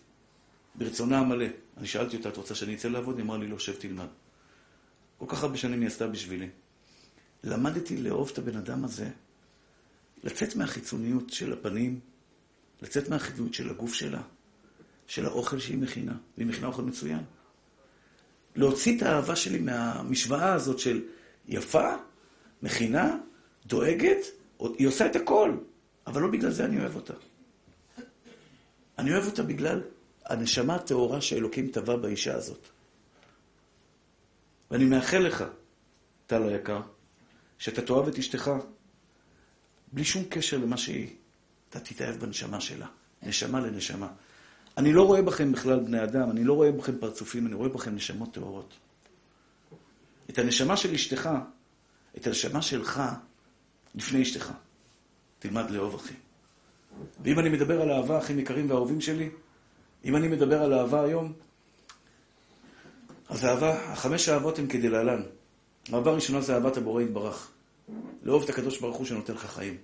A: ברצונה המלא. אני שאלתי אותה, את רוצה שאני אצא לעבוד? היא אמרה לי, לא, שב תלמד. כל כך הרבה שנים היא עשתה בשבילי. למדתי לאהוב את הבן אדם הזה, לצאת מהחיצוניות של הפנים, לצאת מהחיצוניות של הגוף שלה, של האוכל שהיא מכינה, והיא מכינה אוכל מצוין. להוציא את האהבה שלי מהמשוואה הזאת של יפה, מכינה, דואגת, היא עושה את הכל, אבל לא בגלל זה אני אוהב אותה. אני אוהב אותה בגלל הנשמה הטהורה שאלוקים טבע באישה הזאת. ואני מאחל לך, טל היקר, שאתה תאהב את אשתך בלי שום קשר למה שהיא. אתה תתאהב בנשמה שלה, נשמה לנשמה. אני לא רואה בכם בכלל בני אדם, אני לא רואה בכם פרצופים, אני רואה בכם נשמות טהורות. את הנשמה של אשתך, את הנשמה שלך, לפני אשתך. תלמד לאהוב, אחי. ואם אני מדבר על אהבה, אחים יקרים ואהובים שלי, אם אני מדבר על אהבה היום, אז אהבה, החמש אהבות הן כדלהלן. האהבה הראשונה זה אהבת הבורא יתברך. לאהוב את הקדוש ברוך הוא שנותן לך חיים.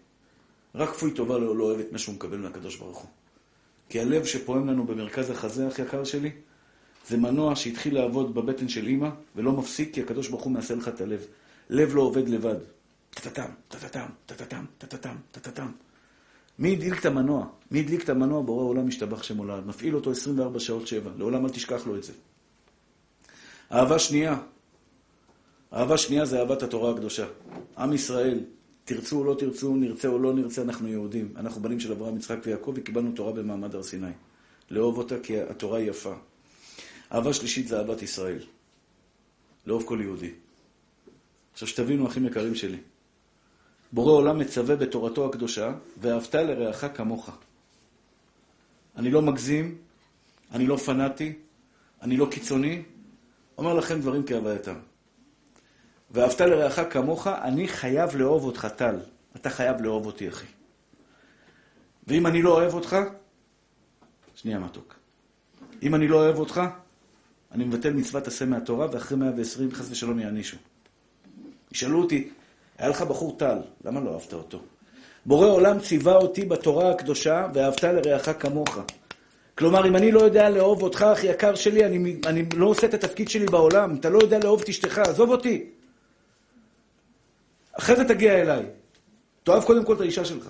A: רק כפוי טובה לא, לא אוהב את מה שהוא מקבל מהקדוש ברוך הוא. כי הלב שפועם לנו במרכז החזה, אח יקר שלי, זה מנוע שהתחיל לעבוד בבטן של אימא, ולא מפסיק, כי הקדוש ברוך הוא מעשה לך את הלב. לב לא עובד לבד. טטטם, טטטם, טטטם, טטטם, טטטם. מי הדליק את המנוע? מי הדליק את המנוע? בורא עולם משתבח שמולד. מפעיל אותו 24 שעות 7. לעולם אל תשכח לו את זה. אהבה שנייה. אהבה שנייה זה אהבת התורה הקדושה. עם ישראל, תרצו או לא תרצו, נרצה או לא נרצה, אנחנו יהודים. אנחנו בנים של אברהם, יצחק ויעקב, וקיבלנו תורה במעמד הר סיני. לאהוב אותה כי התורה היא יפה. אהבה שלישית זה אהבת ישראל. לאהוב כל יהודי. עכשיו שתבינו, אחים יקרים שלי. בורא עולם מצווה בתורתו הקדושה, ואהבת לרעך כמוך. אני לא מגזים, אני לא פנאטי, אני לא קיצוני, אומר לכם דברים כהווייתם. ואהבת לרעך כמוך, אני חייב לאהוב אותך, טל. אתה חייב לאהוב אותי, אחי. ואם אני לא אוהב אותך, שנייה מתוק. אם אני לא אוהב אותך, אני מבטל מצוות עשה מהתורה, ואחרי 120 חס ושלום יענישו. ישאלו אותי, היה לך בחור טל, למה לא אהבת אותו? בורא עולם ציווה אותי בתורה הקדושה, ואהבת לרעך כמוך. כלומר, אם אני לא יודע לאהוב אותך, אחי יקר שלי, אני, אני לא עושה את התפקיד שלי בעולם. אתה לא יודע לאהוב את אשתך, עזוב אותי. אחרי זה תגיע אליי. תאהב קודם כל את האישה שלך.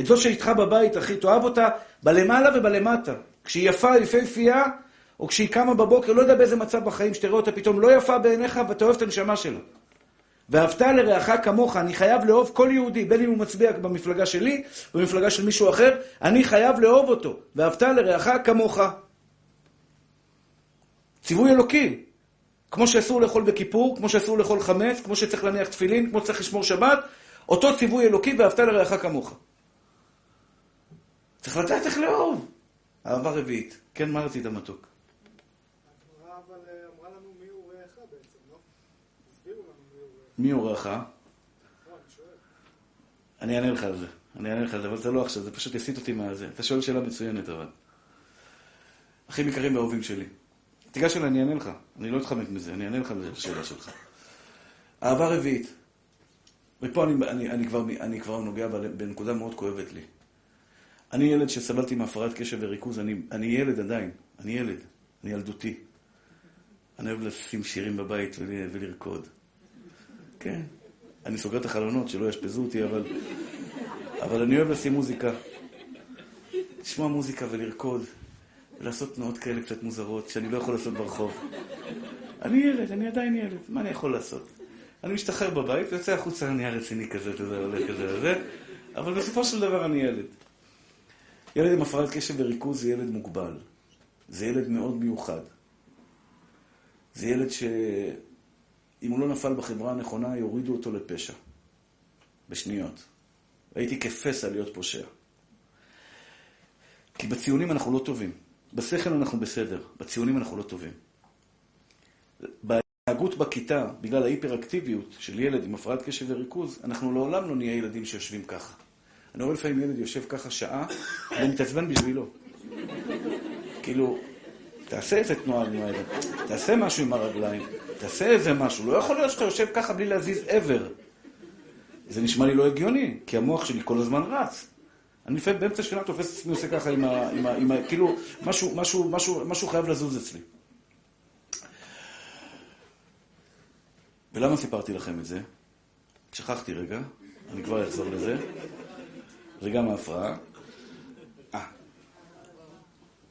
A: את זו שאיתך בבית, אחי, תאהב אותה בלמעלה ובלמטה. כשהיא יפה, יפהפייה, או כשהיא קמה בבוקר, לא יודע באיזה מצב בחיים, שתראה אותה פתאום לא יפה בעיניך, ואתה אוהב את הנשמה שלה. ואהבת לרעך כמוך, אני חייב לאהוב כל יהודי, בין אם הוא מצביע במפלגה שלי, במפלגה של מישהו אחר, אני חייב לאהוב אותו. ואהבת לרעך כמוך. ציווי אלוקי. כמו שאסור לאכול בכיפור, כמו שאסור לאכול חמץ, כמו שצריך להניח תפילין, כמו שצריך לשמור שבת, אותו ציווי אלוקי, ואהבת לרעך כמוך. צריך לדעת איך לאהוב. אהבה רביעית. כן, מה רצית מתוק? מי הורך? אני אענה לך על זה. אני אענה לך על זה, אבל זה לא עכשיו, זה פשוט יסיט אותי מהזה. אתה שואל שאלה מצוינת, אבל. אחים יקרים ואהובים שלי. תיגש אליי, אני אענה לך. אני לא אתחמק מזה, אני אענה לך על השאלה שלך. אהבה רביעית. ופה אני, אני, אני, כבר, אני כבר נוגע בנקודה מאוד כואבת לי. אני ילד שסבלתי מהפרעת קשב וריכוז, אני, אני ילד עדיין, אני ילד, אני ילדותי. אני אוהב לשים שירים בבית ולרקוד. כן. אני סוגר את החלונות, שלא יאשפזו אותי, אבל... אבל אני אוהב לשים מוזיקה. לשמוע מוזיקה ולרקוד, ולעשות תנועות כאלה קצת מוזרות, שאני לא יכול לעשות ברחוב. אני ילד, אני עדיין ילד, מה אני יכול לעשות? אני משתחרר בבית ויוצא החוצה, אני רציני כזה, אתה יודע, עולה כזה וזה, אבל בסופו של דבר אני ילד. ילד עם הפרעת קשב וריכוז זה ילד מוגבל. זה ילד מאוד מיוחד. זה ילד ש... אם הוא לא נפל בחברה הנכונה, יורידו אותו לפשע. בשניות. הייתי כפסע להיות פושע. כי בציונים אנחנו לא טובים. בשכל אנחנו בסדר, בציונים אנחנו לא טובים. בהתנהגות בכיתה, בגלל ההיפראקטיביות של ילד עם הפרעת קשב וריכוז, אנחנו לעולם לא נהיה ילדים שיושבים ככה. אני רואה לפעמים ילד יושב ככה שעה, ואני מתעצבן בשבילו. כאילו, תעשה איזה תנועה עם הידיים, תעשה משהו עם הרגליים, תעשה איזה משהו. לא יכול להיות שאתה יושב ככה בלי להזיז עבר. זה נשמע לי לא הגיוני, כי המוח שלי כל הזמן רץ. אני לפעמים באמצע שנה תופס את עצמי עושה ככה עם ה... עם ה, עם ה כאילו, משהו, משהו, משהו, משהו חייב לזוז אצלי. ולמה סיפרתי לכם את זה? שכחתי רגע, אני כבר אחזור לזה. זה גם ההפרעה. אה.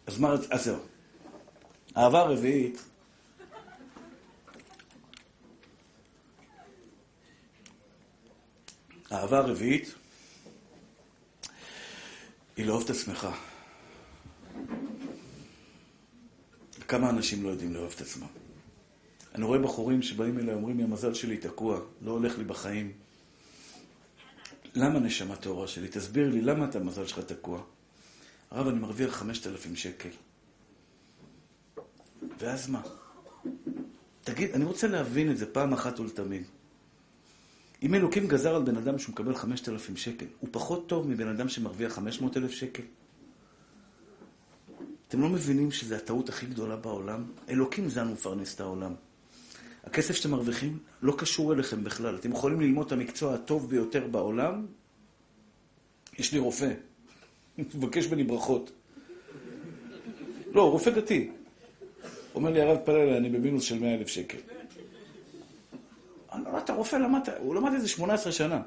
A: אז מה... אז זהו. אהבה רביעית האהבה הרביעית היא לאהוב את עצמך. כמה אנשים לא יודעים לאהוב את עצמם. אני רואה בחורים שבאים אליי, אומרים לי, המזל שלי תקוע, לא הולך לי בחיים. למה נשמה טהורה שלי? תסביר לי, למה אתה המזל שלך תקוע? הרב, אני מרוויח 5,000 שקל. ואז מה? תגיד, אני רוצה להבין את זה פעם אחת ולתמיד. אם אלוקים גזר על בן אדם שהוא מקבל 5,000 שקל, הוא פחות טוב מבן אדם שמרוויח 500,000 שקל? אתם לא מבינים שזו הטעות הכי גדולה בעולם? אלוקים זן ומפרנס את העולם. הכסף שאתם מרוויחים לא קשור אליכם בכלל. אתם יכולים ללמוד את המקצוע הטוב ביותר בעולם. יש לי רופא, מבקש ממני ברכות. לא, רופא דתי. אומר לי, הרב פלל, אני במינוס של 100 אלף שקל. אני לא, אתה רופא, למדת, הוא למד איזה 18 שנה.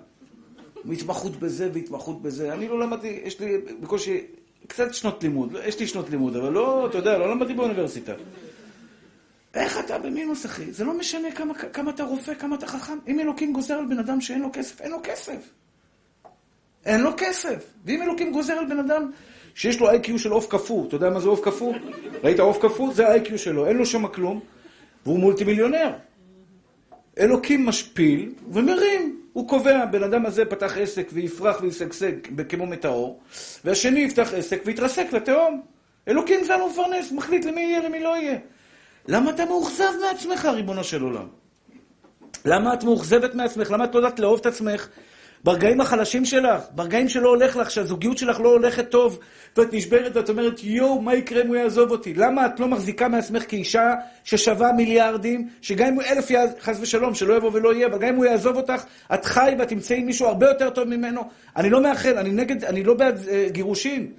A: התמחות בזה והתמחות בזה. אני לא למדתי, יש לי בקושי קצת שנות לימוד. יש לי שנות לימוד, אבל לא, אתה יודע, לא למדתי באוניברסיטה. איך אתה במינוס, אחי? זה לא משנה כמה, כמה אתה רופא, כמה אתה חכם. אם אלוקים גוזר על בן אדם שאין לו כסף, אין לו כסף. אין לו כסף. ואם אלוקים גוזר על בן אדם שיש לו איי-קיו של עוף קפוא, אתה יודע מה זה עוף קפוא? ראית עוף קפוא? זה האיי-קיו שלו, אין לו שם כלום, והוא מולטי מיליונר. אלוקים משפיל ומרים. הוא קובע, בן אדם הזה פתח עסק ויפרח וישגשג כמו מטאור, והשני יפתח עסק ויתרסק לתהום. אלוקים זה המפרנס, מחליט למי יהיה, למי לא יהיה. למה אתה מאוכזב מעצמך, ריבונו של עולם? למה את מאוכזבת מעצמך? למה את לא יודעת לאהוב את עצמך? ברגעים החלשים שלך, ברגעים שלא הולך לך, שהזוגיות שלך לא הולכת טוב, ואת נשברת ואת אומרת, יואו, מה יקרה אם הוא יעזוב אותי? למה את לא מחזיקה מעצמך כאישה ששווה מיליארדים, שגם אם הוא אלף יעז, חס ושלום, שלא יבוא ולא יהיה, אבל גם אם הוא יעזוב אותך, את חי ואת תמצאי מישהו הרבה יותר טוב ממנו? אני לא מאחל, אני נגד, אני לא בעד אה, גירושים.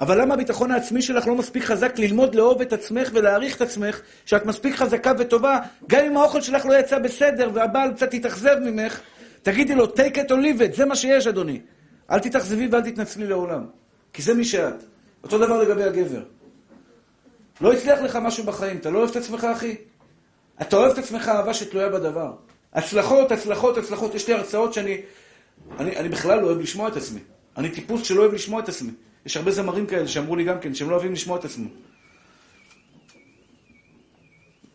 A: אבל למה הביטחון העצמי שלך לא מספיק חזק ללמוד לאהוב את עצמך ולהעריך את עצמך, שאת מספיק חזקה וטובה, גם אם האוכל שלך לא יצא בסדר והבעל קצת התאכזב ממך, תגידי לו, take it or leave it, זה מה שיש, אדוני. אל תתאכזבי ואל תתנצלי לעולם. כי זה מי שאת. אותו דבר לגבי הגבר. לא הצליח לך משהו בחיים, אתה לא אוהב את עצמך, אחי? אתה אוהב את עצמך אהבה שתלויה בדבר. הצלחות, הצלחות, הצלחות. יש לי הרצאות שאני... אני, אני בכלל לא אוהב לשמוע את עצמי. אני טיפוס שלא אוהב לשמוע את עצמי. יש הרבה זמרים כאלה שאמרו לי גם כן, שהם לא אוהבים לשמוע את עצמם.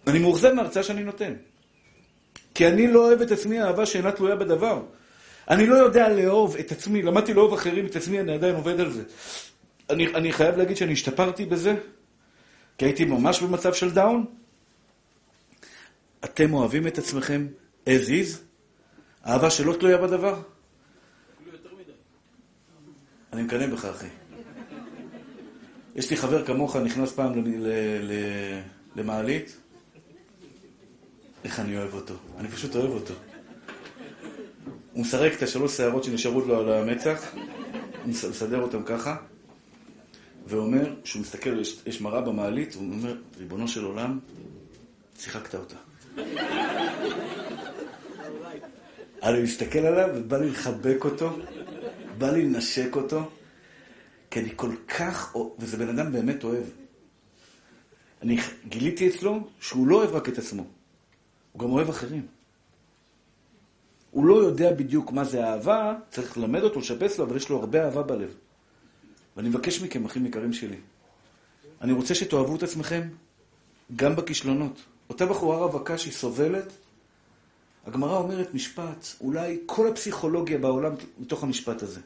A: אני מאוכזב מההרצאה שאני נותן. כי אני לא אוהב את עצמי אהבה שאינה תלויה בדבר. אני לא יודע לאהוב את עצמי, למדתי לאהוב אחרים את עצמי, אני עדיין עובד על זה. אני, אני חייב להגיד שאני השתפרתי בזה, כי הייתי ממש במצב של דאון. אתם אוהבים את עצמכם as is, אהבה שלא תלויה בדבר? אני מקנא בך, אחי. יש לי חבר כמוך, נכנס פעם למעלית, איך אני אוהב אותו. אני פשוט אוהב אותו. הוא מסרק את השלוש שערות שנשארו לו על המצח, הוא מסדר אותם ככה, ואומר, כשהוא מסתכל, יש, יש מראה במעלית, הוא אומר, ריבונו של עולם, שיחקת אותה. אני מסתכל עליו ובא לי לחבק אותו, בא לי לנשק אותו, כי אני כל כך, וזה בן אדם באמת אוהב. אני גיליתי אצלו שהוא לא אוהב רק את עצמו. הוא גם אוהב אחרים. הוא לא יודע בדיוק מה זה אהבה, צריך ללמד אותו, לשפץ לו, אבל יש לו הרבה אהבה בלב. ואני מבקש מכם, אחים יקרים שלי, אני רוצה שתאהבו את עצמכם גם בכישלונות. אותה בחורה רווקה שהיא סובלת, הגמרא אומרת משפט, אולי כל הפסיכולוגיה בעולם מתוך המשפט הזה.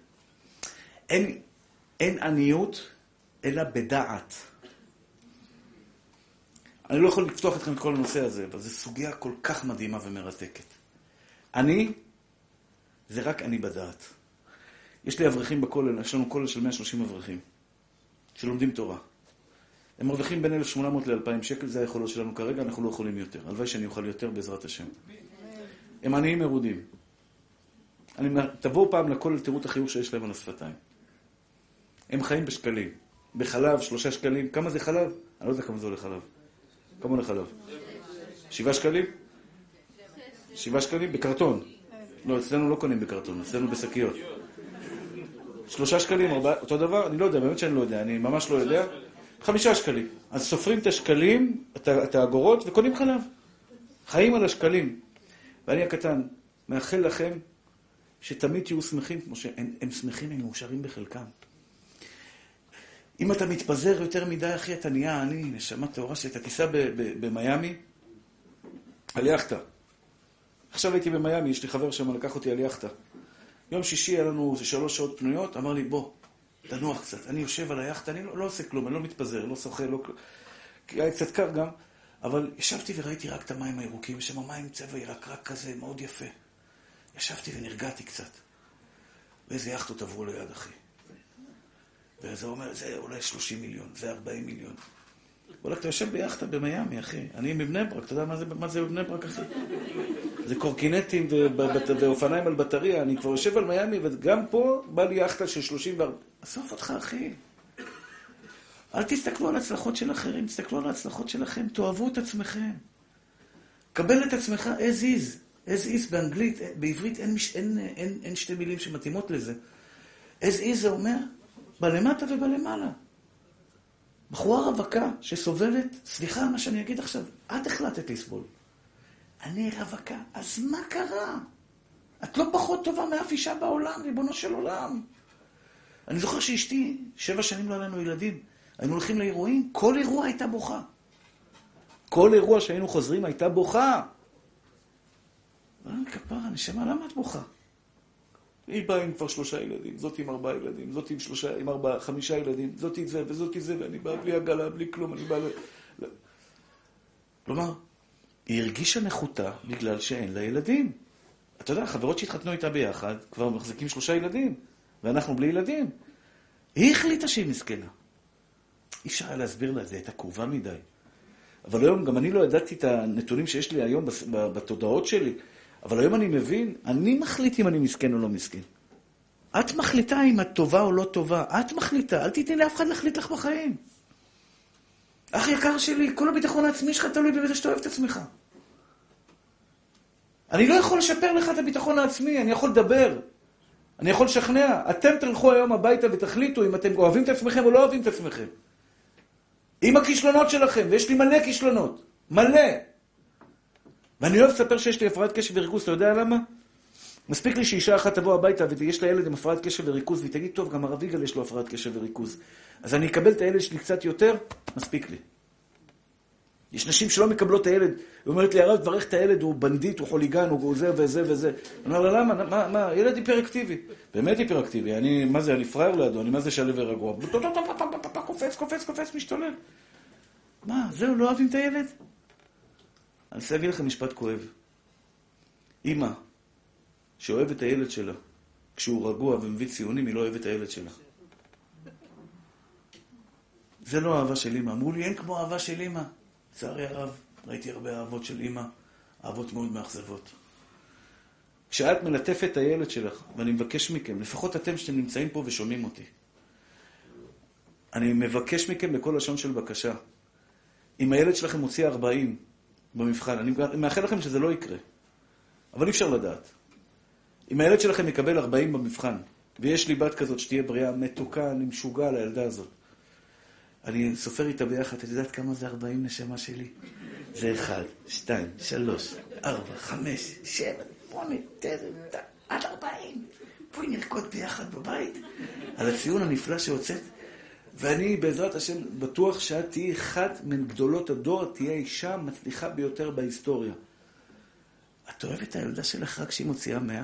A: אין, אין עניות אלא בדעת. אני לא יכול לפתוח אתכם את כל הנושא הזה, אבל זו סוגיה כל כך מדהימה ומרתקת. אני, זה רק אני בדעת. יש לי אברכים בכולל, יש לנו כולל של 130 אברכים, שלומדים תורה. הם מרוויחים בין 1,800 ל-2,000 שקל, זה היכולות שלנו כרגע, אנחנו לא יכולים יותר. הלוואי שאני אוכל יותר בעזרת השם. הם עניים מרודים. אני, תבואו פעם לכולל, תראו את החיוך שיש להם על השפתיים. הם חיים בשקלים. בחלב, שלושה שקלים. כמה זה חלב? אני לא יודע כמה זה עולה חלב. כמה עולה חלב? שבעה שקלים? שבעה שקלים? בקרטון. לא, אצלנו לא קונים בקרטון, אצלנו בשקיות. שלושה שקלים, ארבעה, אותו דבר? אני לא יודע, באמת שאני לא יודע, אני ממש לא יודע. חמישה שקלים. אז סופרים את השקלים, את האגורות, וקונים חלב. חיים על השקלים. ואני הקטן, מאחל לכם שתמיד תהיו שמחים כמו שהם שמחים, הם מאושרים בחלקם. אם אתה מתפזר יותר מדי, אחי, אתה נהיה עני, נשמה טהורה שאתה תיסע במיאמי על יאכטה. עכשיו הייתי במיאמי, יש לי חבר שם, לקח אותי על יאכטה. יום שישי היה לנו שלוש שעות פנויות, אמר לי, בוא, לנוח קצת. אני יושב על היאכטה, אני לא, לא עושה כלום, אני לא מתפזר, לא שוחה, לא כלום. היה קצת קר גם, אבל ישבתי וראיתי רק את המים הירוקים, יש שם מים צבע ירקרק כזה, מאוד יפה. ישבתי ונרגעתי קצת. ואיזה יאכטות עברו ליד, אחי. וזה אומר, זה אולי 30 מיליון, זה 40 מיליון. וואלה, אתה יושב ביאכטה במיאמי, אחי. אני מבני ברק, אתה יודע מה זה, מה זה בבני ברק, אחי? זה קורקינטים ואופניים על בטריה. אני כבר יושב על מיאמי, וגם פה בא לי יאכטה של 34... עזוב אותך, אחי. אל תסתכלו על הצלחות של אחרים, תסתכלו על ההצלחות שלכם, תאהבו את עצמכם. קבל את עצמך as is. as is באנגלית, בעברית אין, אין, אין, אין, שתי מילים שמתאימות לזה. as is זה אומר בלמטה ובלמעלה. בחורה רווקה שסובלת, סליחה מה שאני אגיד עכשיו, את החלטת לסבול. אני רווקה, אז מה קרה? את לא פחות טובה מאף אישה בעולם, ריבונו של עולם. אני זוכר שאשתי, שבע שנים לא היה לנו ילדים. היינו הולכים לאירועים, כל אירוע הייתה בוכה. כל אירוע שהיינו חוזרים הייתה בוכה. כפרה, נשמה, למה את בוכה? היא באה עם כבר שלושה ילדים, זאת עם ארבעה ילדים, זאת עם שלושה, עם ארבעה, חמישה ילדים, זאת עם זה וזאת עם זה, ואני באה בלי עגלה, בלי כלום, אני באה ל... כלומר, היא הרגישה נחותה בגלל שאין לה ילדים. אתה יודע, חברות שהתחתנו איתה ביחד, כבר מחזיקים שלושה ילדים, ואנחנו בלי ילדים. היא החליטה שהיא מסכנה. אי אפשר היה להסביר לה, זה הייתה קרובה מדי. אבל היום, גם אני לא ידעתי את הנתונים שיש לי היום בתודעות שלי. אבל היום אני מבין, אני מחליט אם אני מסכן או לא מסכן. את מחליטה אם את טובה או לא טובה. את מחליטה, אל תיתני לאף אחד להחליט לך בחיים. אח יקר שלי, כל הביטחון העצמי שלך תלוי בזה שאתה אוהב את עצמך. אני לא יכול לשפר לך את הביטחון העצמי, אני יכול לדבר. אני יכול לשכנע. אתם תלכו היום הביתה ותחליטו אם אתם אוהבים את עצמכם או לא אוהבים את עצמכם. עם הכישלונות שלכם, ויש לי מלא כישלונות. מלא. ואני אוהב לספר שיש לי הפרעת קשב וריכוז, אתה יודע למה? מספיק לי שאישה אחת תבוא הביתה ויש לה ילד עם הפרעת קשב וריכוז, והיא תגיד, טוב, גם הרב יגאל יש לו הפרעת קשב וריכוז. אז אני אקבל את הילד שלי קצת יותר, מספיק לי. יש נשים שלא מקבלות את הילד, היא אומרת לי, הרב, תברך את הילד, הוא בנדיט, הוא חוליגן, הוא זה וזה וזה. אני אומר לה, למה? מה, מה, ילד היפראקטיבי. באמת היפראקטיבי. אני, מה זה, אני פראייר לידו, אני מה זה שלו ורגוע. קופץ, קופץ, קופץ, משתולל. מה, זהו, לא אוהבים את הילד? אני רוצה להגיד לכם משפט כואב. אימא שאוהבת את הילד שלה, כשהוא רגוע ומביא ציונים, היא לא אוהבת את הילד שלה. זה לא אהבה של אימא. אמרו לי, אין כמו אהבה של אימא. לצערי הרב, ראיתי הרבה אהבות של אימא, אהבות מאוד מאכזבות. כשאת מלטפת את הילד שלך, ואני מבקש מכם, לפחות אתם שאתם נמצאים פה ושומעים אותי, אני מבקש מכם בכל לשון של בקשה, אם הילד שלכם מוציא 40, במבחן. אני מאחל לכם שזה לא יקרה, אבל אי אפשר לדעת. אם הילד שלכם יקבל 40 במבחן, ויש לי בת כזאת שתהיה בריאה מתוקה, אני משוגע על הילדה הזאת. אני סופר איתה ביחד, את יודעת כמה זה 40 נשמה שלי? זה 1, 2, 3, 4, 5, 7, 8, 9, עד 40. בואי נרקוד ביחד בבית על הציון הנפלא שהוצאת. ואני, בעזרת השם, בטוח שאת תהיי אחת מגדולות הדור, תהיה האישה המצליחה ביותר בהיסטוריה. את אוהבת את הילדה שלך רק כשהיא מוציאה מאה?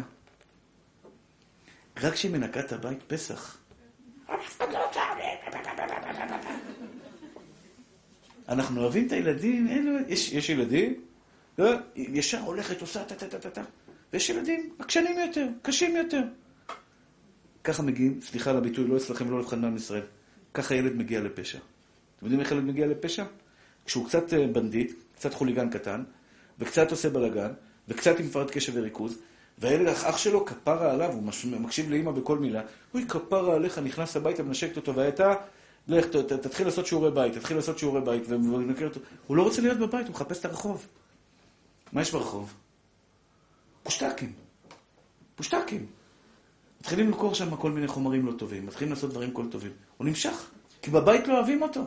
A: רק כשהיא מנקה את הבית פסח. אנחנו אוהבים את הילדים, אין, יש, יש ילדים, לא, ישר הולכת, עושה טה-טה-טה-טה, ויש ילדים עקשנים יותר, קשים יותר. ככה מגיעים, סליחה על הביטוי, לא אצלכם ולא לבחן מעם ישראל. ככה ילד מגיע לפשע. אתם יודעים איך ילד מגיע לפשע? כשהוא קצת אה, בנדיט, קצת חוליגן קטן, וקצת עושה בלאגן, וקצת עם הפרעת קשב וריכוז, והילד, אח שלו, כפרה עליו, הוא מקשיב לאימא בכל מילה, אוי, כפרה עליך, נכנס הביתה, מנשקת אותו, והייתה, לך, תתחיל לעשות שיעורי בית, תתחיל לעשות שיעורי בית, ומנקר אותו. הוא לא רוצה להיות בבית, הוא מחפש את הרחוב. מה יש ברחוב? פושטקים. פושטקים. מתחילים למכור שם כל מיני חומרים לא טובים, מתחילים לעשות דברים כל טובים. הוא נמשך, כי בבית לא אוהבים אותו.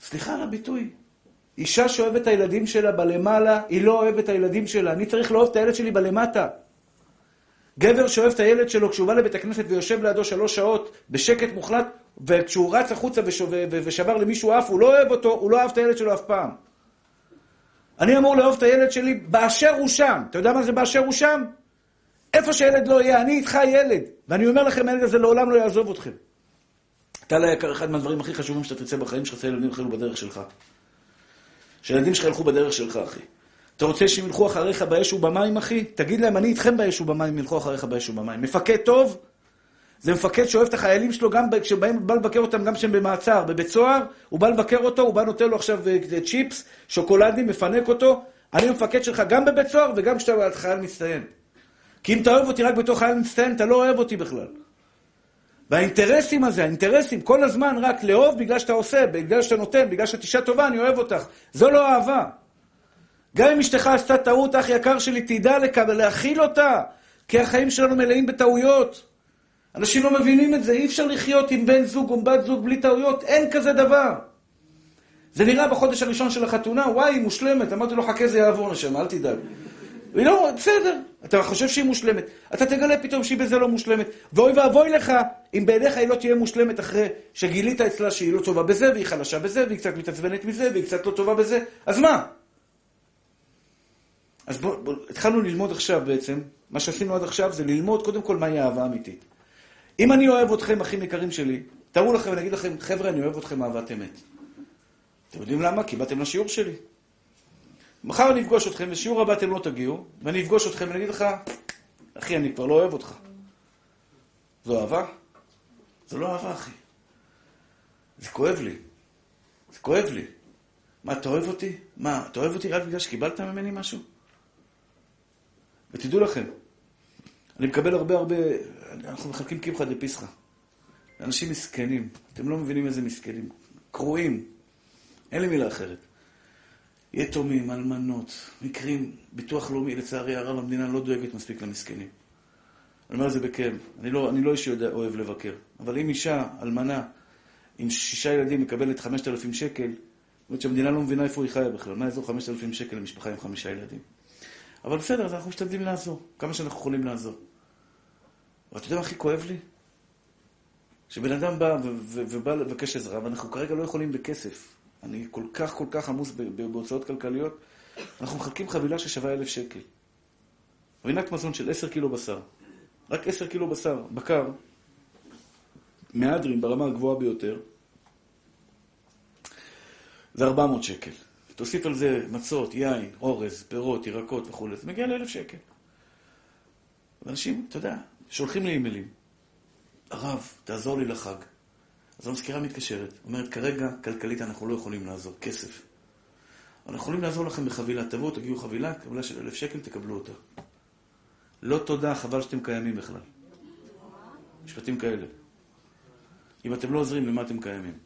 A: סליחה על הביטוי. אישה שאוהבת את הילדים שלה בלמעלה, היא לא אוהבת את הילדים שלה. אני צריך לאהוב את הילד שלי בלמטה. גבר שאוהב את הילד שלו כשהוא בא לבית הכנסת ויושב לידו שלוש שעות בשקט מוחלט, וכשהוא רץ החוצה ושבר למישהו אף, הוא לא אוהב אותו, הוא לא אהב את הילד שלו אף פעם. אני אמור לאהוב את הילד שלי באשר הוא שם. אתה יודע מה זה באשר הוא שם? איפה שילד לא יהיה, אני איתך ילד. ואני אומר לכם, הילד הזה לעולם לא יעזוב אתכם. טל היקר, אחד מהדברים הכי חשובים שאתה תרצה בחיים שלך, זה ילדים ילכו בדרך שלך. שהילדים שלך ילכו בדרך שלך, אחי. אתה רוצה שהם ילכו אחריך באש ובמים, אחי? תגיד להם, אני איתכם באש ובמים, ילכו אחריך באש ובמים. מפקד טוב, זה מפקד שאוהב את החיילים שלו גם כשבאים, בא לבקר אותם גם כשהם במעצר, בבית סוהר, הוא בא לבקר אותו, הוא בא נותן לו עכשיו אה, צ'יפס, שוקולדים, מפנק אותו. אני מפקד שלך גם בבית סוהר וגם כשאתה חייל מצטיין. כי אם אתה אוהב אותי רק חייל מצטיין, אתה לא אוהב אותי בכלל. והאינטרסים הזה, האינטרסים, כל הזמן רק לאהוב בגלל שאתה עושה, בגלל שאתה נותן, בגלל שאת אישה טובה, אני אוהב אותך. זו לא אהבה. גם אם אשתך עשתה טעות, אח יקר שלי, תדע לקבל, להכיל אותה, כי החיים שלנו מלאים בטעויות. אנשים לא מבינים את זה, אי אפשר לחיות עם בן זוג או בת זוג בלי טעויות, אין כזה דבר. זה נראה בחודש הראשון של החתונה, וואי, היא מושלמת. אמרתי לו, חכה, זה יעבור נשמה, אל תדאג. היא לא, בסדר, אתה חושב שהיא מושלמת. אתה תגלה פתאום שהיא בזה לא מושלמת. ואוי ואבוי לך אם בעיניך היא לא תהיה מושלמת אחרי שגילית אצלה שהיא לא טובה בזה, והיא חלשה בזה, והיא קצת מתעצבנת מזה, והיא קצת לא טובה בזה. אז מה? אז בואו, בוא, התחלנו ללמוד עכשיו בעצם, מה שעשינו עד עכשיו זה ללמוד קודם כל מהי אהבה אמיתית. אם אני אוהב אתכם, אחים יקרים שלי, תראו לכם ואני אגיד לכם, חבר'ה, אני אוהב אתכם אהבת אמת. אתם יודעים למה? כי באתם לשיעור שלי. מחר אני אפגוש אתכם, בשיעור הבא אתם לא תגיעו, ואני אפגוש אתכם ואני אגיד לך, אחי, אני כבר לא אוהב אותך. זו אהבה? זו לא אהבה, אחי. זה כואב לי. זה כואב לי. מה, אתה אוהב אותי? מה, אתה אוהב אותי רק בגלל שקיבלת ממני משהו? ותדעו לכם, אני מקבל הרבה הרבה, אנחנו מחלקים קמחא דפסחא. אנשים מסכנים, אתם לא מבינים איזה מסכנים. קרועים. אין לי מילה אחרת. יתומים, אלמנות, מקרים, ביטוח לאומי, לצערי הרב, המדינה לא דואגת מספיק למסכנים. אני אומר את זה בכאב. אני לא, אני לא איש שאוהב לבקר. אבל אם אישה, אלמנה, עם שישה ילדים מקבלת חמשת אלפים שקל, זאת אומרת שהמדינה לא מבינה איפה היא חיה בכלל. מה יעזור חמשת אלפים שקל למשפחה עם חמישה ילדים? אבל בסדר, אז אנחנו משתדלים לעזור. כמה שאנחנו יכולים לעזור. ואתה יודע מה הכי כואב לי? שבן אדם בא ובא לבקש עזרה, ואנחנו כרגע לא יכולים בכסף. אני כל כך כל כך עמוס בהוצאות כלכליות, אנחנו מחלקים חבילה ששווה אלף שקל. רינת מזון של עשר קילו בשר. רק עשר קילו בשר, בקר, מהדרין ברמה הגבוהה ביותר, זה ארבע מאות שקל. תוסיף על זה מצות, יין, אורז, פירות, ירקות וכו', זה מגיע לאלף שקל. ואנשים, אתה יודע, שולחים לי אימיילים. הרב, תעזור לי לחג. אז המזכירה מתקשרת, אומרת, כרגע, כלכלית אנחנו לא יכולים לעזור, כסף. אנחנו יכולים לעזור לכם בחבילה, תבואו, תגיעו חבילה, קבלה של אלף שקל, תקבלו אותה. לא תודה, חבל שאתם קיימים בכלל. משפטים כאלה. אם אתם לא עוזרים, למה אתם קיימים?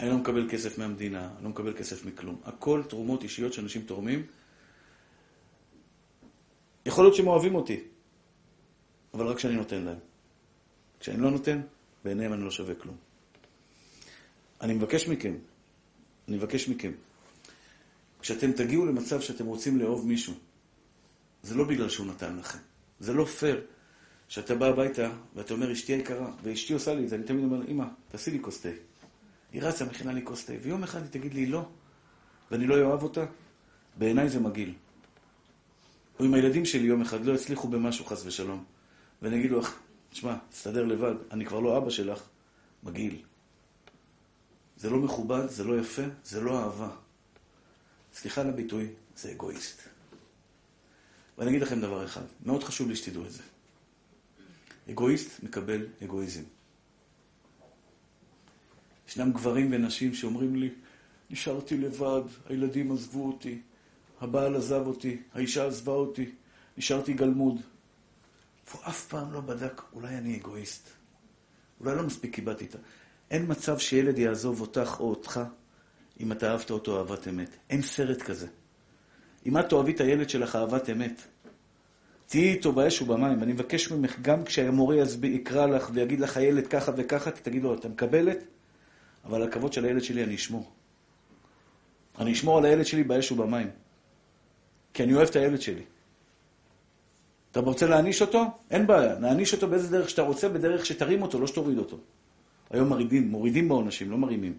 A: אני לא מקבל כסף מהמדינה, אני לא מקבל כסף מכלום. הכל תרומות אישיות שאנשים תורמים. יכול להיות שהם אוהבים אותי, אבל רק כשאני נותן להם. כשאני לא נותן, בעיניהם אני לא שווה כלום. אני מבקש מכם, אני מבקש מכם, כשאתם תגיעו למצב שאתם רוצים לאהוב מישהו, זה לא בגלל שהוא נתן לכם. זה לא פייר שאתה בא הביתה ואתה אומר, אשתי היקרה, ואשתי עושה לי את זה, אני תמיד אומר, אמא, תעשי לי כוס תה. היא רצה, מכינה לי כוס תה, ויום אחד היא תגיד לי לא, ואני לא אוהב אותה, בעיניי זה מגעיל. או אם הילדים שלי יום אחד לא יצליחו במשהו, חס ושלום, ואני אגיד לו, תשמע, תסתדר לבד, אני כבר לא אבא שלך, מגעיל. זה לא מכובד, זה לא יפה, זה לא אהבה. סליחה על הביטוי, זה אגואיסט. ואני אגיד לכם דבר אחד, מאוד חשוב לי שתדעו את זה. אגואיסט מקבל אגואיזם. ישנם גברים ונשים שאומרים לי, נשארתי לבד, הילדים עזבו אותי, הבעל עזב אותי, האישה עזבה אותי, נשארתי גלמוד. והוא אף פעם לא בדק, אולי אני אגואיסט. אולי לא מספיק קיבלתי את ה... אין מצב שילד יעזוב אותך או אותך אם אתה אהבת אותו אהבת אמת. אין סרט כזה. אם את תאהבי את הילד שלך אהבת אמת, תהיי איתו באש ובמים. אני מבקש ממך, גם כשהמורה יקרא לך ויגיד לך הילד ככה וככה, תגיד לו, אתה מקבלת? אבל על הכבוד של הילד שלי אני אשמור. אני אשמור על הילד שלי באש ובמים. כי אני אוהב את הילד שלי. אתה רוצה להעניש אותו? אין בעיה. נעניש אותו באיזה דרך שאתה רוצה, בדרך שתרים אותו, לא שתוריד אותו. היום מורידים, מורידים בעונשים, לא מרימים.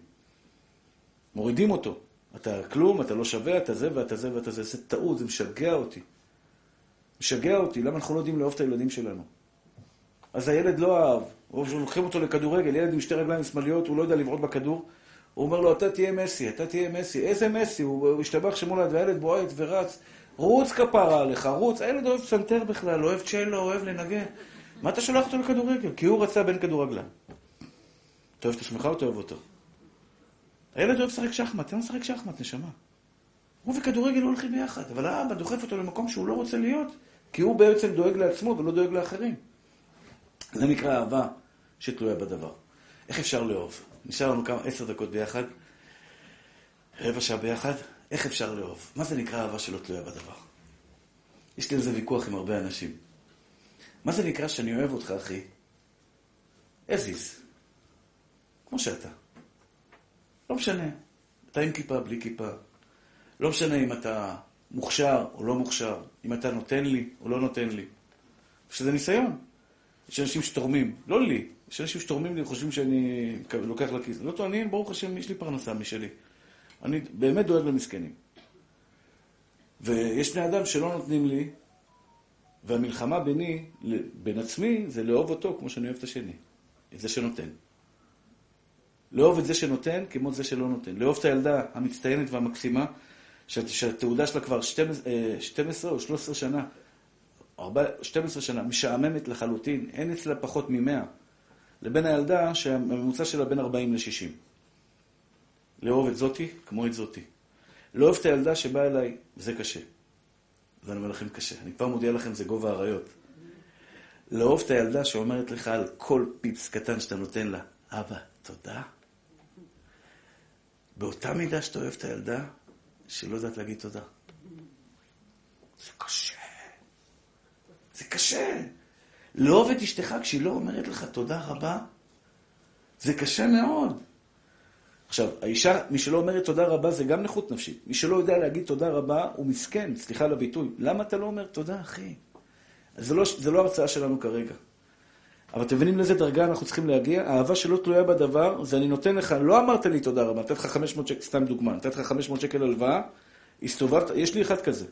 A: מורידים אותו. אתה כלום, אתה לא שווה, אתה זה ואתה זה ואתה זה. זה טעות, זה משגע אותי. משגע אותי, למה אנחנו לא יודעים לאהוב את הילדים שלנו? אז הילד לא אהב, או לוקחים אותו לכדורגל, ילד עם שתי רגליים שמאליות, הוא לא יודע לבעוט בכדור, הוא אומר לו, אתה תהיה מסי, אתה תהיה מסי. איזה מסי? הוא השתבח שמולד, והילד בועט ורץ. רוץ כפרה עליך, רוץ. הילד אוהב פסנתר בכלל, אוהב צ'לו, אוהב לנגן. מה אתה שולח אותו לכדורגל? כי הוא רצה בין כדורגלן. אתה אוהב את עצמך או אתה אוהב אותו? הילד אוהב לשחק שחמט, תן לו לשחק שחמט, נשמה. הוא וכדורגל לא הולכים ביחד, אבל האבא דוחף אותו למקום שהוא לא רוצה להיות, כי הוא בעצם דואג לעצמו ולא דואג לאחרים. זה נקרא אהבה שתלויה בדבר. איך אפשר לאהוב? נשאר לנו כמה, עשר דקות ביחד, רבע שעה ביחד, איך אפשר לאהוב? מה זה נקרא אהבה שלא תלויה בדבר? יש לי על זה ויכוח עם הרבה אנשים. מה זה נקרא שאני אוהב אותך, אחי? as is. כמו שאתה. לא משנה. אתה עם כיפה, בלי כיפה. לא משנה אם אתה מוכשר או לא מוכשר, אם אתה נותן לי או לא נותן לי. שזה ניסיון. יש אנשים שתורמים, לא לי, יש אנשים שתורמים לי וחושבים שאני לוקח לכיס. לא טוענים, ברוך השם, יש לי פרנסה משלי. אני באמת דואג למסכנים. ויש בני אדם שלא נותנים לי, והמלחמה ביני, בין עצמי, זה לאהוב אותו כמו שאני אוהב את השני. את זה שנותן. לאהוב את זה שנותן כמו את זה שלא נותן. לאהוב את הילדה המצטיינת והמקסימה, שהתעודה שלה כבר 12 אה, או 13 שנה, 12 שנה, משעממת לחלוטין, אין אצלה פחות מ-100, לבין הילדה שהממוצע שלה בין 40 ל-60. לאהוב את זאתי כמו את זאתי. לאהוב את הילדה שבאה אליי, זה קשה. ואני אומר לכם קשה. אני כבר מודיע לכם, זה גובה האריות. לאהוב את הילדה שאומרת לך על כל פיפס קטן שאתה נותן לה, אבא, תודה. באותה מידה שאתה אוהב את הילדה, שלא יודעת להגיד תודה. זה קשה. זה קשה. לאהוב את אשתך כשהיא לא אומרת לך תודה רבה, זה קשה מאוד. עכשיו, האישה, מי שלא אומרת תודה רבה זה גם נכות נפשית. מי שלא יודע להגיד תודה רבה הוא מסכן, סליחה על הביטוי. למה אתה לא אומר תודה, אחי? זה לא, זה לא הרצאה שלנו כרגע. אבל אתם מבינים לאיזה דרגה אנחנו צריכים להגיע? האהבה שלא תלויה בדבר, זה אני נותן לך, לא אמרת לי תודה רבה, נתתי לך 500 שקל, סתם דוגמה, נתתי לך 500 שקל הלוואה, הסתובבת, יש לי אחד כזה.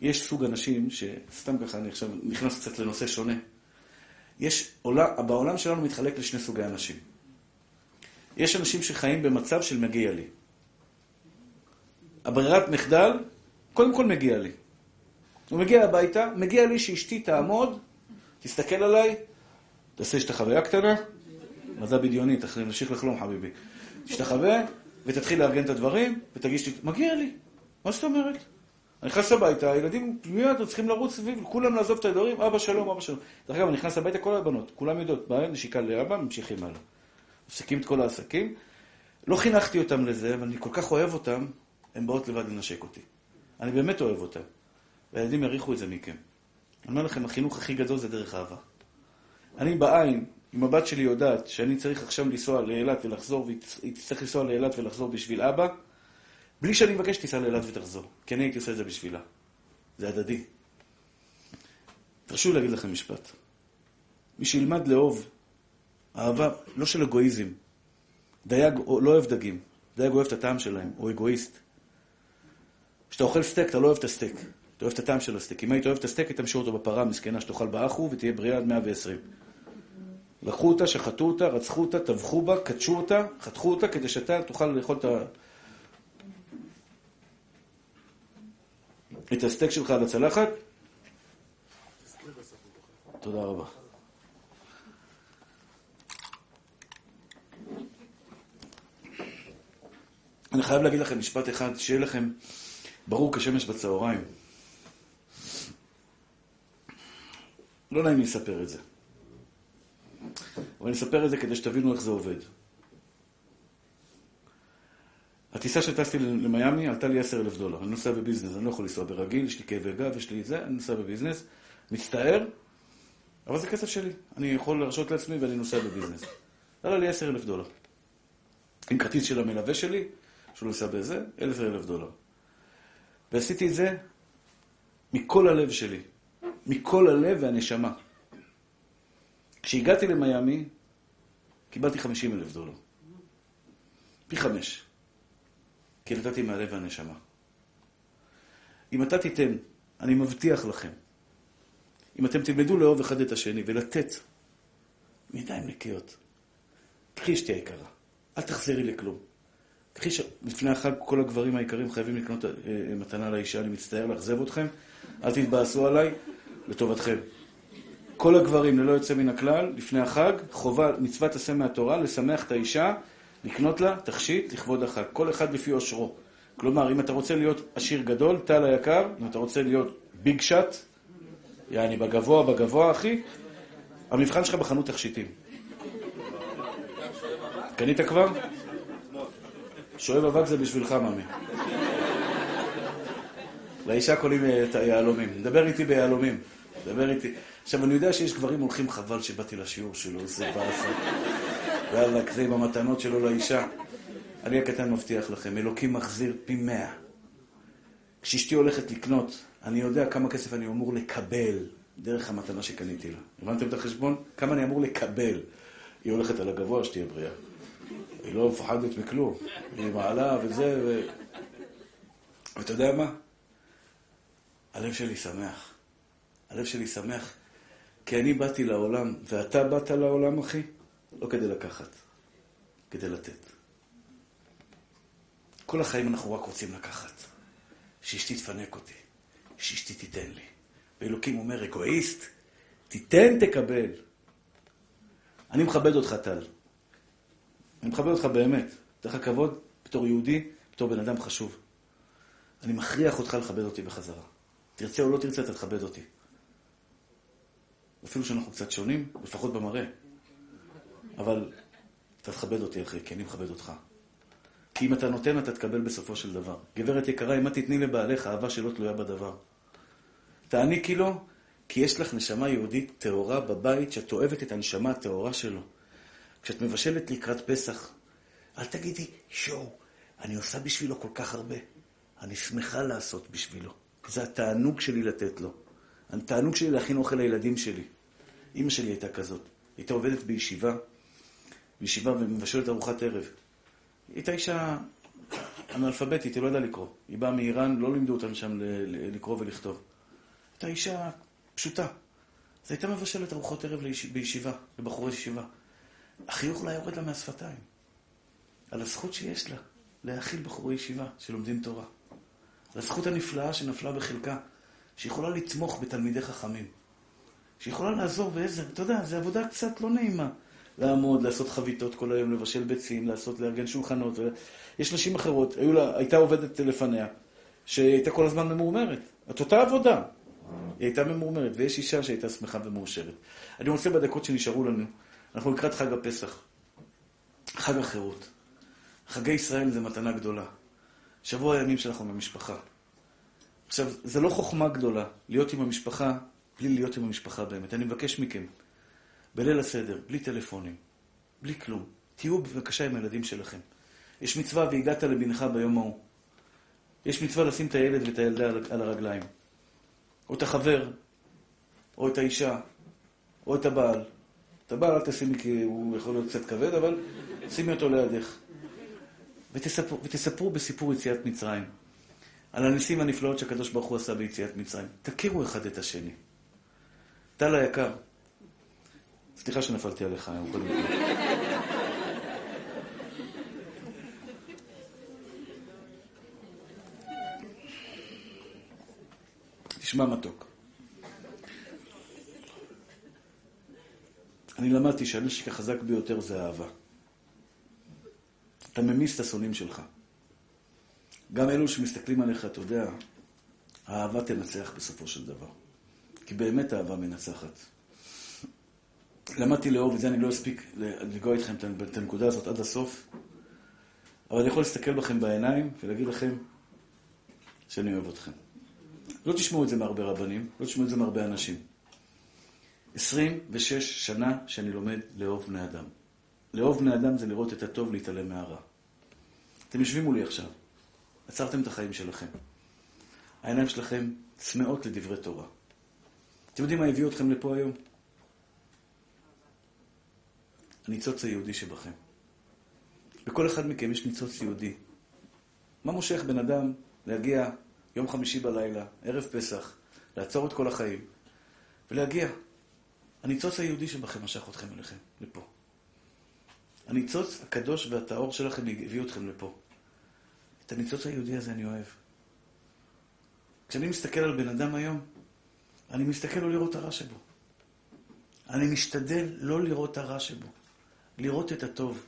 A: יש סוג אנשים שסתם ככה, אני עכשיו נכנס קצת לנושא שונה. יש, עולה, בעולם שלנו מתחלק לשני סוגי אנשים. יש אנשים שחיים במצב של מגיע לי. הברירת מחדל, קודם כל מגיע לי. הוא מגיע הביתה, מגיע לי שאשתי תעמוד, תסתכל עליי, תעשה את החוויה קטנה, מדע בדיוני, נמשיך לחלום חביבי. תשתחווה ותתחיל לארגן את הדברים ותגיש לי, מגיע לי. מה זאת אומרת? אני נכנס הביתה, הילדים מיד צריכים לרוץ סביב, כולם לעזוב את הדברים, אבא שלום, אבא שלום. דרך אגב, אני נכנס הביתה, כל הבנות, כולם יודעות, בא נשיקה לאבא, ממשיכים הלאה. מפסיקים את כל העסקים. לא חינכתי אותם לזה, אבל אני כל כך אוהב אותם, הן באות לבד לנשק אותי. אני באמת אוהב אותם. והילדים יריחו את זה מכם. אני אומר לכם, החינוך הכי גדול זה דרך אהבה. אני בעין, אם הבת שלי יודעת שאני צריך עכשיו לנסוע לאילת ולחזור, והיא תצטרך לנסוע לאילת ולחזור בשביל אבא, בלי שאני מבקש תיסע לאילת ותחזור. כי אני הייתי עושה את זה בשבילה. זה הדדי. תרשו להגיד לכם משפט. מי שילמד לאהוב, אהבה, לא של אגואיזם. דייג לא אוהב דגים. דייג אוהב את הטעם שלהם, הוא אגואיסט. כשאתה אוכל סטייק, אתה לא אוהב את הסטייק. אתה אוהב את הטעם של הסטייק. אם היית אוהב את הסטייק, היית משאיר אותו בפרה המסכנה שתאכל באחו ותהיה בריאה עד 120. לקחו אותה, שחטו אותה, רצחו אותה, טבחו בה, קדשו אותה, חתכו אותה, כדי שאתה תוכל לאכול את ה... את הסטייק שלך על הצלחת. תודה רבה. אני חייב להגיד לכם משפט אחד, שיהיה לכם ברור כשמש בצהריים. לא נעים לי לספר את זה. אבל אני אספר את זה כדי שתבינו איך זה עובד. הטיסה שטסתי למיאמי עלתה לי 10,000 דולר. אני נוסע בביזנס, אני לא יכול לנסוע ברגיל, יש לי כאבי גב, יש לי זה, אני נוסע בביזנס, מצטער, אבל זה כסף שלי. אני יכול להרשות לעצמי ואני נוסע בביזנס. עלה לי 10,000 דולר. עם כרטיס של המלווה שלי, שהוא נוסע בזה, 10,000 דולר. ועשיתי את זה מכל הלב שלי. מכל הלב והנשמה. כשהגעתי למיאמי, קיבלתי 50 אלף דולר. פי חמש. כי נתתי מהלב והנשמה. אם אתה תיתן, אני מבטיח לכם, אם אתם תלמדו לאהוב אחד את השני ולתת מידיים נקיות, קחי אשתי היקרה, אל תחזרי לכלום. קחי. לפני החג כל הגברים היקרים חייבים לקנות אה, אה, מתנה לאישה, אני מצטער לאכזב אתכם, אל תתבאסו עליי, לטובתכם. כל הגברים, ללא יוצא מן הכלל, לפני החג, חובה, מצוות עשה מהתורה, לשמח את האישה, לקנות לה תכשיט לכבוד החג. כל אחד לפי עושרו. כלומר, אם אתה רוצה להיות עשיר גדול, טל היקר, אם אתה רוצה להיות ביג שאט, יעני בגבוה, בגבוה, אחי, המבחן שלך בחנות תכשיטים. קנית כבר? שואב אבק זה בשבילך, ממי. לאישה קונים אה, את היהלומים. דבר איתי ביהלומים. דבר איתי. עכשיו, אני יודע שיש גברים הולכים חבל שבאתי לשיעור שלו, זה באסה. יאללה, זה עם המתנות שלו לאישה. אני הקטן מבטיח לכם, אלוקים מחזיר פי מאה. כשאשתי הולכת לקנות, אני יודע כמה כסף אני אמור לקבל דרך המתנה שקניתי לה. הבנתם את החשבון? כמה אני אמור לקבל. היא הולכת על הגבוה, שתהיה בריאה. היא לא מפחדת מכלום. היא מעלה וזה, ו... ואתה יודע מה? הלב שלי שמח. הלב שלי שמח, כי אני באתי לעולם, ואתה באת לעולם, אחי, לא כדי לקחת, כדי לתת. כל החיים אנחנו רק רוצים לקחת. שאשתי תפנק אותי, שאשתי תיתן לי. ואלוקים אומר, אגואיסט, תיתן, תקבל. אני מכבד אותך, טל. אני מכבד אותך באמת. אתן לך כבוד בתור יהודי, בתור בן אדם חשוב. אני מכריח אותך לכבד אותי בחזרה. תרצה או לא תרצה, אתה תכבד אותי. אפילו שאנחנו קצת שונים, לפחות במראה. אבל אתה תכבד אותי, אחי, כי אני מכבד אותך. כי אם אתה נותן, אתה תקבל בסופו של דבר. גברת יקרה, אם את תתני לבעלך אהבה שלא תלויה בדבר. תעניקי לו, כי יש לך נשמה יהודית טהורה בבית, שאת אוהבת את הנשמה הטהורה שלו. כשאת מבשלת לקראת פסח, אל תגידי, שואו, אני עושה בשבילו כל כך הרבה. אני שמחה לעשות בשבילו. זה התענוג שלי לתת לו. התענוג שלי להכין אוכל לילדים שלי. אימא שלי הייתה כזאת. הייתה עובדת בישיבה, בישיבה ומבשלת ארוחת ערב. היא הייתה אישה אנאלפביתית, היא לא ידעה לקרוא. היא באה מאיראן, לא לימדו אותם שם לקרוא ולכתוב. הייתה אישה פשוטה. אז הייתה מבשלת ארוחות ערב בישיבה, לבחורי ישיבה. החיוך לה יורד לה מהשפתיים. על הזכות שיש לה להאכיל בחורי ישיבה שלומדים תורה. על הזכות הנפלאה שנפלה בחלקה, שיכולה לתמוך בתלמידי חכמים. שיכולה לעזור בעזר. אתה יודע, זו עבודה קצת לא נעימה. לעמוד, לעשות חביתות כל היום, לבשל ביצים, לעשות, לארגן שולחנות. יש נשים אחרות, לה, הייתה עובדת לפניה, שהייתה כל הזמן ממורמרת. את אותה עבודה. היא הייתה ממורמרת, ויש אישה שהייתה שמחה ומאושרת. אני רוצה בדקות שנשארו לנו, אנחנו לקראת חג הפסח, חג החירות. חגי ישראל זה מתנה גדולה. שבוע הימים שאנחנו במשפחה. עכשיו, זה לא חוכמה גדולה להיות עם המשפחה בלי להיות עם המשפחה באמת. אני מבקש מכם, בליל הסדר, בלי טלפונים, בלי כלום, תהיו בבקשה עם הילדים שלכם. יש מצווה והגעת לבנך ביום ההוא. יש מצווה לשים את הילד ואת הילדה על הרגליים. או את החבר, או את האישה, או את הבעל. את הבעל אל תשימי כי הוא יכול להיות קצת כבד, אבל שימי אותו לידך. ותספרו, ותספרו בסיפור יציאת מצרים, על הניסים הנפלאות שהקדוש ברוך הוא עשה ביציאת מצרים. תכירו אחד את השני. טל היקר, סליחה שנפלתי עליך היום, קודם כל. תשמע מתוק. אני למדתי שהנשק החזק ביותר זה אהבה. אתה ממיס את השונאים שלך. גם אלו שמסתכלים עליך, אתה יודע, האהבה תנצח בסופו של דבר. כי באמת אהבה מנצחת. למדתי לאהוב, את זה אני לא אספיק לגוע איתכם את הנקודה הזאת עד הסוף, אבל אני יכול להסתכל בכם בעיניים ולהגיד לכם שאני אוהב אתכם. לא תשמעו את זה מהרבה רבנים, לא תשמעו את זה מהרבה אנשים. 26 שנה שאני לומד לאהוב בני אדם. לאהוב בני אדם זה לראות את הטוב, להתעלם מהרע. אתם יושבים מולי עכשיו, עצרתם את החיים שלכם. העיניים שלכם צמאות לדברי תורה. אתם יודעים מה הביא אתכם לפה היום? הניצוץ היהודי שבכם. בכל אחד מכם יש ניצוץ יהודי. מה מושך בן אדם להגיע יום חמישי בלילה, ערב פסח, לעצור את כל החיים ולהגיע. הניצוץ היהודי שבכם משך אתכם אליכם, לפה. הניצוץ הקדוש והטהור שלכם הביא אתכם לפה. את הניצוץ היהודי הזה אני אוהב. כשאני מסתכל על בן אדם היום, אני מסתכל לא לראות הרע שבו. אני משתדל לא לראות הרע שבו, לראות את הטוב.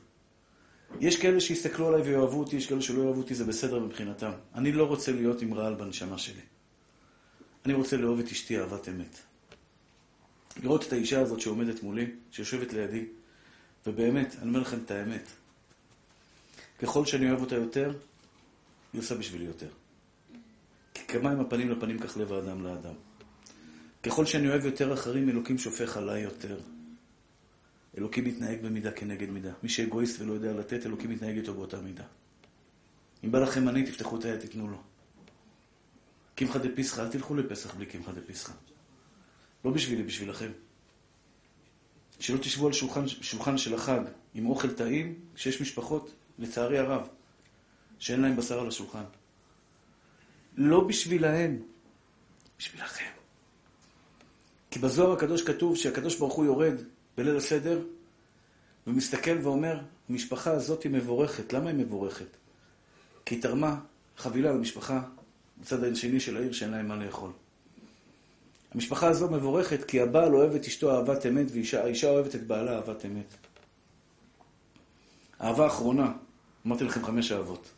A: יש כאלה שיסתכלו עליי ויאהבו אותי, יש כאלה שלא יאהבו אותי, זה בסדר מבחינתם. אני לא רוצה להיות עם רעל בנשמה שלי. אני רוצה לאהוב את אשתי אהבת אמת. לראות את האישה הזאת שעומדת מולי, שיושבת לידי, ובאמת, אני אומר לכם את האמת. ככל שאני אוהב אותה יותר, היא עושה בשבילי יותר. כי כמה עם הפנים לפנים כך לב האדם לאדם. ככל שאני אוהב יותר אחרים, אלוקים שופך עליי יותר. אלוקים מתנהג במידה כנגד מידה. מי שאגואיסט ולא יודע לתת, אלוקים מתנהג איתו באותה מידה. אם בא לכם אני, תפתחו את היד, תיתנו לו. קמחא דפסחא, אל תלכו לפסח בלי קמחא דפסחא. לא בשבילי, בשבילכם. שלא תשבו על שולחן, שולחן של החג עם אוכל טעים, כשיש משפחות, לצערי הרב, שאין להם בשר על השולחן. לא בשבילהם, בשבילכם. כי בזוהר הקדוש כתוב שהקדוש ברוך הוא יורד בליל הסדר ומסתכל ואומר, המשפחה הזאת היא מבורכת. למה היא מבורכת? כי היא תרמה חבילה למשפחה בצד השני של העיר שאין להם מה לאכול. המשפחה הזו מבורכת כי הבעל אוהב את אשתו אהבת אמת והאישה אוהבת את בעלה אהבת אמת. אהבה אחרונה, אמרתי לכם חמש אהבות.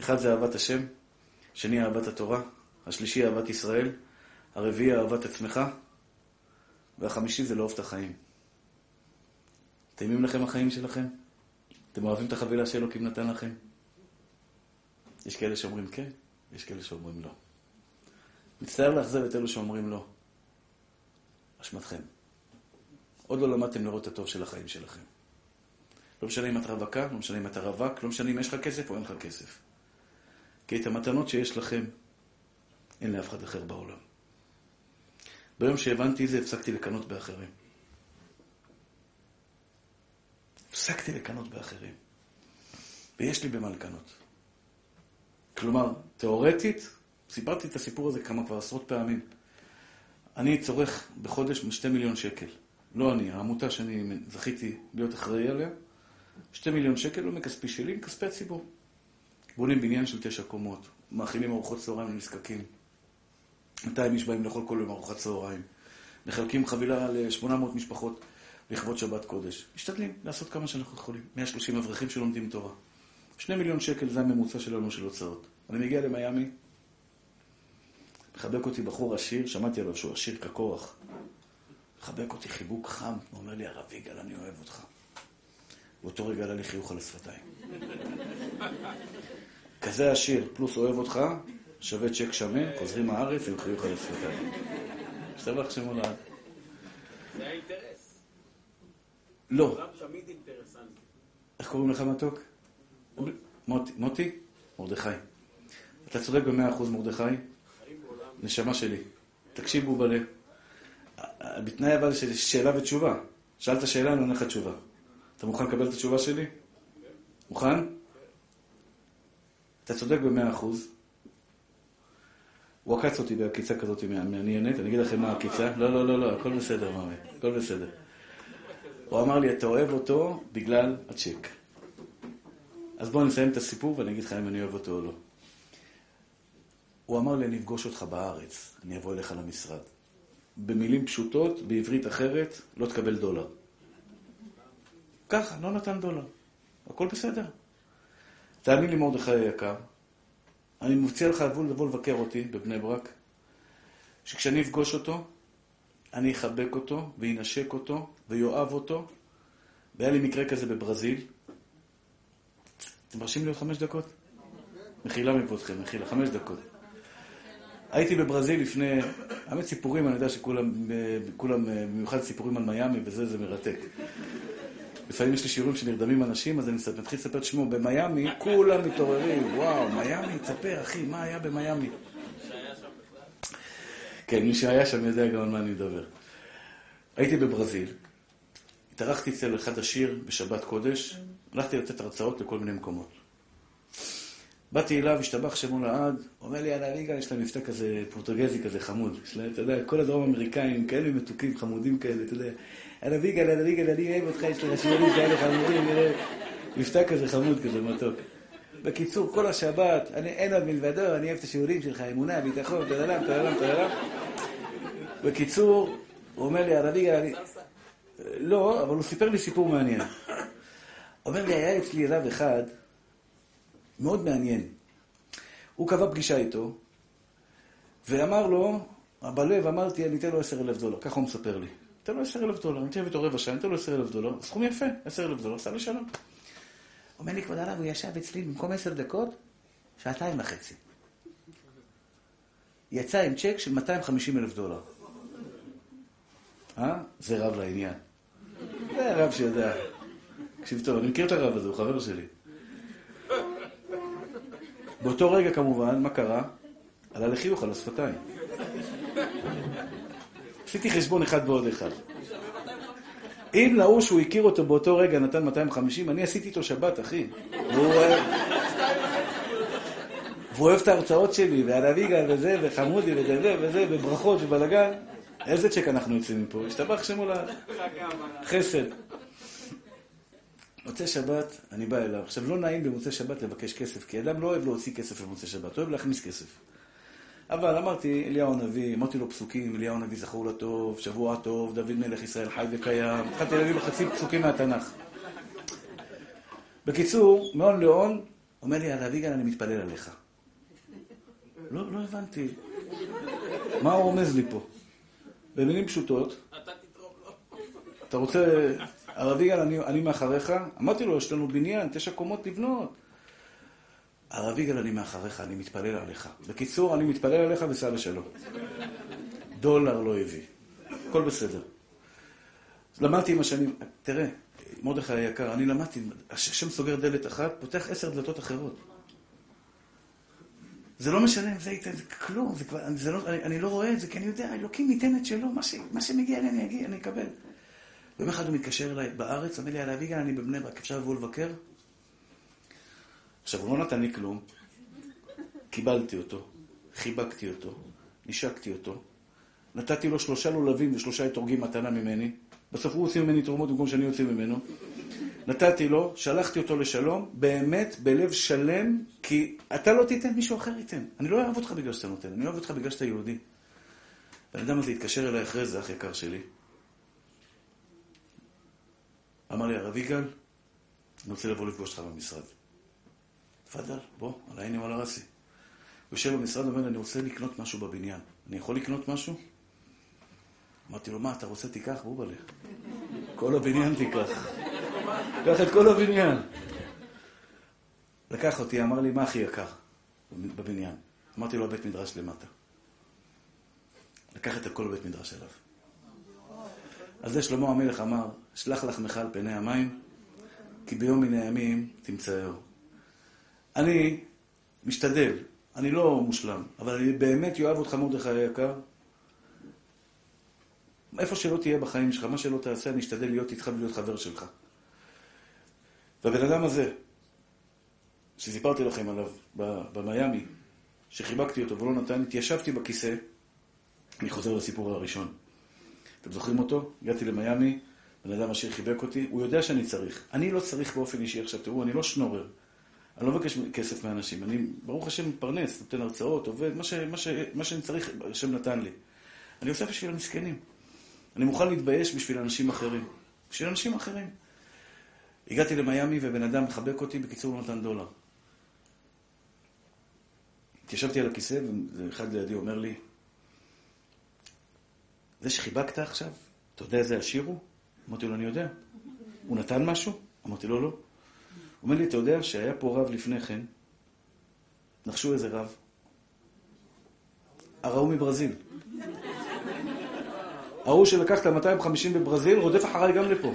A: אחד זה אהבת השם, שני אהבת התורה, השלישי אהבת ישראל, הרביעי אהבת עצמך, והחמישי זה לאהוב את החיים. טעימים לכם החיים שלכם? אתם אוהבים את החבילה שאלוקים נתן לכם? יש כאלה שאומרים כן, יש כאלה שאומרים לא. מצטער לאכזב את אלו שאומרים לא. אשמתכם. עוד לא למדתם לראות את הטוב של החיים שלכם. לא משנה אם את רווקה, לא משנה אם אתה רווק, לא משנה אם יש לך כסף או אין לך כסף. כי את המתנות שיש לכם, אין לאף אחד אחר בעולם. ביום שהבנתי זה, הפסקתי לקנות באחרים. הפסקתי לקנות באחרים. ויש לי במה לקנות. כלומר, תיאורטית, סיפרתי את הסיפור הזה כמה כבר עשרות פעמים. אני צורך בחודש שתי מיליון שקל. לא אני, העמותה שאני זכיתי להיות אחראי עליה, שתי מיליון שקל, לא מכספי שלי, מכספי הציבור. בונים בניין של תשע קומות, מאכילים ארוחות צהריים לנזקקים. 200 איש באים לאכול כל יום ארוחת צהריים. מחלקים חבילה ל-800 משפחות לכבוד שבת קודש. משתדלים לעשות כמה שאנחנו יכולים. 130 אברכים שלומדים תורה. שני מיליון שקל זה הממוצע שלנו של הוצאות. אני מגיע למיאמי, מחבק אותי בחור עשיר, שמעתי עליו שהוא עשיר ככוח. מחבק אותי חיבוק חם, הוא אומר לי, הרב יגאל, אני אוהב אותך. באותו רגע עלה לי חיוך על השפתיים. כזה עשיר, פלוס אוהב אותך, שווה צ'ק שמן, חוזרים הארץ עם חיוך על השפתיים. השתבח שמולד.
B: זה האינטרס.
A: לא. איך קוראים לך מתוק? מוטי. מוטי? מרדכי. אתה צודק במאה אחוז מרדכי. נשמה שלי. תקשיבו בלב. בתנאי אבל של שאלה ותשובה. שאלת שאלה, אני עונה לך תשובה. אתה מוכן לקבל את התשובה שלי? מוכן? אתה צודק במאה אחוז. הוא עקץ אותי בעקיצה כזאת מעניינת, אני אגיד לכם מה העקיצה. לא, לא, לא, לא, הכל בסדר, מאמי, הכל בסדר. הוא אמר לי, אתה אוהב אותו בגלל הצ'ק. אז בואו נסיים את הסיפור ואני אגיד לך אם אני אוהב אותו או לא. הוא אמר לי, אני אפגוש אותך בארץ, אני אבוא אליך למשרד. במילים פשוטות, בעברית אחרת, לא תקבל דולר. ככה, לא נתן דולר. הכל בסדר. תאמין לי, מרדכי היקר, אני מציע לך לבוא לבקר אותי בבני ברק, שכשאני אפגוש אותו, אני אחבק אותו, וינשק אותו, ויואב אותו. והיה לי מקרה כזה בברזיל. אתם מרשים לי עוד חמש דקות? מחילה מכבודכם, מחילה, חמש דקות. הייתי בברזיל לפני, האמת סיפורים, אני יודע שכולם, כולם, במיוחד סיפורים על מיאמי וזה, זה מרתק. לפעמים יש לי שיעורים שנרדמים אנשים, אז אני מתחיל לספר את שמו. במיאמי, כולם מתעוררים, וואו, מיאמי, תספר, אחי, מה היה במיאמי? כן, מי שהיה שם יודע גם על מה אני מדבר. הייתי בברזיל, התארחתי אצל אחד השיר בשבת קודש, הלכתי לתת הרצאות לכל מיני מקומות. באתי אליו, השתבח שמו לעד, אומר לי, יאללה, ריגה, יש לה מבטא כזה פורטוגזי כזה חמוד. יש לה, אתה יודע, כל הדרום האמריקאים, כאלה מתוקים, חמודים כאלה, אתה יודע. יאללה, ריגה, יאללה, ריגה, אני אוהב אותך, יש לך שיעורים כאלה חמודים, מבטא כזה חמוד כזה, מתוק. בקיצור, כל השבת, אני, אין עוד מלבדו, אני אוהב את השיעורים שלך, אמונה, ביטחון, טללם, טללם, טללם. בקיצור, הוא אומר לי, הרביגה, אני... לא, אבל הוא סיפר לי סיפור מעניין. אומר לי, היה אצלי רב אחד, מאוד מעניין. הוא קבע פגישה איתו, ואמר לו, בלב אמרתי, אני אתן לו עשר אלף דולר, ככה הוא מספר לי. אתן לו עשר אלף דולר, אני אתן איתו רבע שעה, אני אתן לו עשר אלף דולר, סכום יפה, עשר אלף דולר, עשה לי שלום. אומר לי, כבוד הרב, הוא ישב אצלי במקום עשר דקות, שעתיים וחצי. יצא עם צ'ק של 250 אלף דולר. אה? זה רב לעניין. זה רב שיודע. תקשיב טוב, אני מכיר את הרב הזה, הוא חבר שלי. באותו רגע כמובן, מה קרה? עלה לחיוך על השפתיים. עשיתי חשבון אחד ועוד אחד. אם להוא שהוא הכיר אותו באותו רגע נתן 250, אני עשיתי איתו שבת, אחי. והוא אוהב את ההרצאות שלי, ועל אביגל וזה, וחמודי וזה וזה, וברכות ובלאגן. איזה צ'ק אנחנו יוצאים מפה? השתבח שמו לחסד. מוצאי שבת, אני בא אליו. עכשיו, לא נעים במוצאי שבת לבקש כסף, כי אדם לא אוהב להוציא כסף במוצאי שבת, אוהב להכניס כסף. אבל אמרתי, אליהו הנביא, אמרתי לו פסוקים, אליהו הנביא זכור לטוב, שבוע טוב, דוד מלך ישראל חי וקיים. התחלתי להביא לו חצי פסוקים מהתנ"ך. בקיצור, מהון להון, אומר לי, הרב יגאל, אני מתפלל עליך. לא, לא הבנתי. מה הוא רומז לי פה? במילים פשוטות, אתה רוצה, הרב יגאל, אני, אני מאחריך? אמרתי לו, יש לנו בניין, תשע קומות לבנות. הרב יגאל, אני מאחריך, אני מתפלל עליך. בקיצור, אני מתפלל עליך וסע לשלום. דולר לא הביא. הכל בסדר. למדתי עם השנים, תראה, מרדכי היקר, אני למדתי, השם סוגר דלת אחת, פותח עשר דלתות אחרות. זה לא משנה אם זה ייתן, זה כלום, זה כבר, זה לא, אני, אני לא רואה את זה, כי אני יודע, אלוקים ייתן את שלו, מה, ש, מה שמגיע לי אני אגיע, אני אקבל. יום אחד הוא מתקשר אליי בארץ, אומר לי, על אביגל, אני בבני ברק, אפשר לבוא לבקר? עכשיו, הוא לא נתן לי כלום, קיבלתי אותו, חיבקתי אותו, נשקתי אותו, נתתי לו שלושה לולבים ושלושה אתורגים מתנה ממני, בסוף הוא הוציא ממני תרומות במקום שאני אוציא ממנו. נתתי לו, שלחתי אותו לשלום, באמת, בלב שלם, כי אתה לא תיתן, מישהו אחר ייתן. אני לא אוהב אותך בגלל שאתה נותן, אני אוהב אותך בגלל שאתה יהודי. הבן אדם הזה התקשר אליי אחרי זה, אח יקר שלי. אמר לי, הרב יגאל, אני רוצה לבוא לפגוש אותך במשרד. תפאדל, בוא, על העיני ועל הרסי. הוא יושב במשרד, אומר לי, אני רוצה לקנות משהו בבניין. אני יכול לקנות משהו? אמרתי לו, מה, אתה רוצה תיקח? בובלה. כל הבניין תיקח. קח את כל הבניין. לקח אותי, אמר לי, מה הכי יקר בבניין? אמרתי לו, הבית מדרש למטה. לקח את הכל בבית מדרש אליו. אז זה שלמה המלך אמר, שלח לחמך על פני המים, כי ביום מן הימים תמצאהו. אני משתדל, אני לא מושלם, אבל אני באמת אוהב אותך מרדכי היקר. איפה שלא תהיה בחיים שלך, מה שלא תעשה, אני אשתדל להיות איתך ולהיות חבר שלך. והבן אדם הזה, שסיפרתי לכם עליו במיאמי, שחיבקתי אותו ולא נתן, התיישבתי בכיסא, אני חוזר לסיפור הראשון. אתם זוכרים אותו? הגעתי למיאמי, בן אדם אשר חיבק אותי, הוא יודע שאני צריך. אני לא צריך באופן אישי עכשיו, תראו, אני לא שנורר. אני לא מבקש כסף מאנשים. אני, ברוך השם, מתפרנס, נותן הרצאות, עובד, מה, ש, מה, ש, מה שאני צריך, השם נתן לי. אני עושה בשביל המסכנים. אני מוכן להתבייש בשביל אנשים אחרים. בשביל אנשים אחרים. הגעתי למיאמי ובן אדם מחבק אותי, בקיצור הוא נתן דולר. התיישבתי על הכיסא ואחד לידי אומר לי, זה שחיבקת עכשיו, אתה יודע איזה עשיר הוא? אמרתי לו, אני יודע. הוא נתן משהו? אמרתי לו, לא. הוא אומר לי, אתה יודע שהיה פה רב לפני כן, נחשו איזה רב? הרעו מברזיל. ההוא שלקח את ה-250 בברזיל, רודף אחריי גם לפה.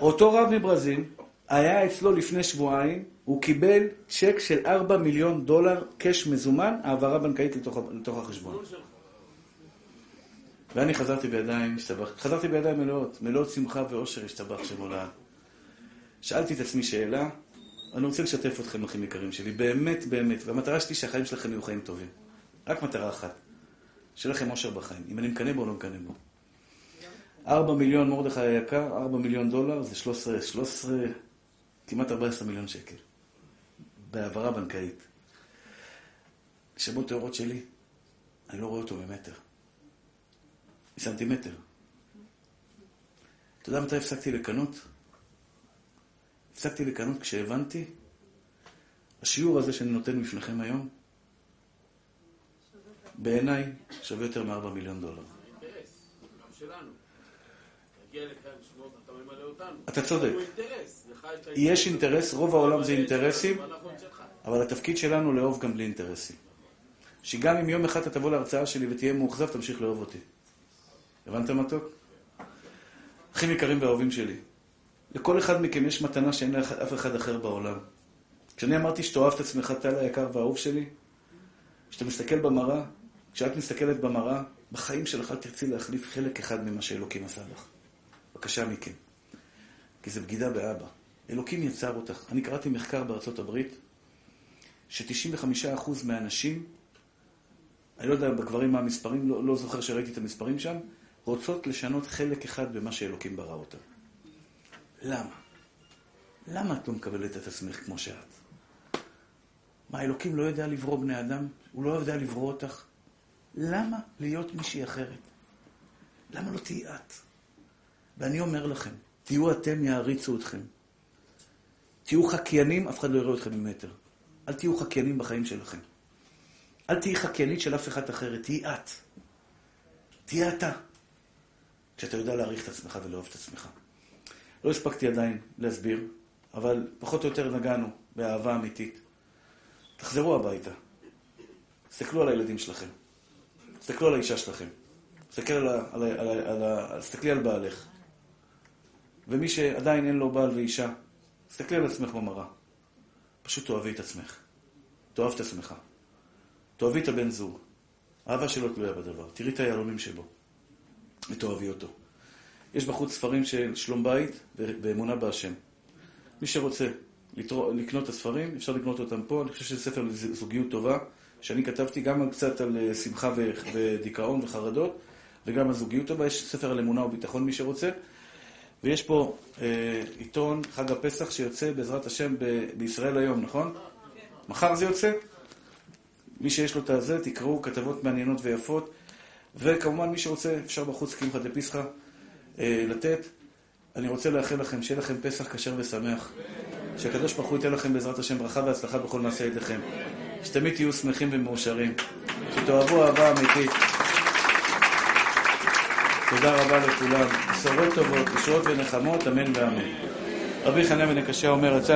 A: אותו רב מברזיל, היה אצלו לפני שבועיים, הוא קיבל צ'ק של 4 מיליון דולר קש מזומן, העברה בנקאית לתוך, לתוך החשבון. ואני חזרתי בידיים, השתבח, חזרתי בידיים מלאות, מלאות שמחה ואושר, השתבח שמולד. שאלתי את עצמי שאלה, אני רוצה לשתף אתכם, אחים יקרים שלי, באמת, באמת. והמטרה שלי שהחיים שלכם יהיו חיים טובים. רק מטרה אחת, שיהיה לכם אושר בחיים. אם אני מקנא בו או לא מקנא בו. ארבע מיליון, מרדכי היקר, ארבע מיליון דולר, זה שלוש עשרה, שלוש עשרה, כמעט ארבע עשרה מיליון שקל. בהעברה בנקאית. שמות טהורות שלי, אני לא רואה אותו במטר. מסנטימטר. אתה יודע מתי הפסקתי לקנות? הפסקתי לקנות כשהבנתי, השיעור הזה שאני נותן בפניכם היום, בעיניי שווה יותר מ-4 מיליון דולר.
B: אתה
A: צודק. יש אינטרס, רוב העולם זה אינטרסים,
B: שלך.
A: אבל התפקיד שלנו לאהוב גם בלי אינטרסים. שגם אם יום אחד אתה תבוא להרצאה שלי ותהיה מאוכזב, תמשיך לאהוב אותי. הבנת מתוק? אחים יקרים ואהובים שלי, לכל אחד מכם יש מתנה שאין לאף אחד אחר בעולם. כשאני אמרתי שתאהב את עצמך, טל היקר והאהוב שלי, כשאתה מסתכל במראה, כשאת מסתכלת במראה, בחיים שלך תרצי להחליף חלק אחד ממה שאלוקים עשה לך. בבקשה מכם. כי זה בגידה באבא. אלוקים יצר אותך. אני קראתי מחקר בארצות הברית, ש-95% מהנשים, אני לא יודע בגברים מה המספרים, לא, לא זוכר שראיתי את המספרים שם, רוצות לשנות חלק אחד במה שאלוקים ברא אותה. למה? למה את לא מקבלת את עצמך כמו שאת? מה, אלוקים לא יודע לברוא בני אדם? הוא לא יודע לברוא אותך? למה להיות מישהי אחרת? למה לא תהיי את? ואני אומר לכם, תהיו אתם, יעריצו אתכם. תהיו חקיינים, אף אחד לא יראה אתכם ממטר. אל תהיו חקיינים בחיים שלכם. אל תהיי חקיינית של אף אחד אחרת, תהיי את. תהיה אתה. כשאתה יודע להעריך את עצמך ולאהוב את עצמך. לא הספקתי עדיין להסביר, אבל פחות או יותר נגענו באהבה אמיתית. תחזרו הביתה. תסתכלו על הילדים שלכם. תסתכלו על האישה שלכם. תסתכל על ה... על ה, על ה, על ה תסתכלי על בעלך. ומי שעדיין אין לו בעל ואישה, תסתכלי על עצמך במראה. פשוט תאהבי את עצמך. תאהב את עצמך. תאהבי את הבן זוג. אהבה שלא תלויה בדבר. תראי את היהלומים שבו. ותאהבי אותו. יש בחוץ ספרים של שלום בית ואמונה בהשם. מי שרוצה לתרוא, לקנות את הספרים, אפשר לקנות אותם פה. אני חושב שזה ספר לזוגיות טובה, שאני כתבתי גם קצת על אה, שמחה ודיכאון וחרדות, וגם על זוגיות טובה. יש ספר על אמונה וביטחון, מי שרוצה. ויש פה אה, עיתון חג הפסח שיוצא בעזרת השם ב- בישראל היום, נכון? מחר זה יוצא? מי שיש לו את הזה, תקראו כתבות מעניינות ויפות. וכמובן, מי שרוצה, אפשר בחוץ קמחא דפסחא אה, לתת. אני רוצה לאחל לכם, שיהיה לכם פסח כשר ושמח. שהקדוש ברוך הוא ייתן לכם בעזרת השם ברכה והצלחה בכל מעשה ידיכם. שתמיד תהיו שמחים ומאושרים. שתאהבו אהבה אמיתית. תודה רבה לכולם. בשורות טובות, ישועות ונחמות, אמן ואמן. רבי חניה בן הקשיא אומר, "יצא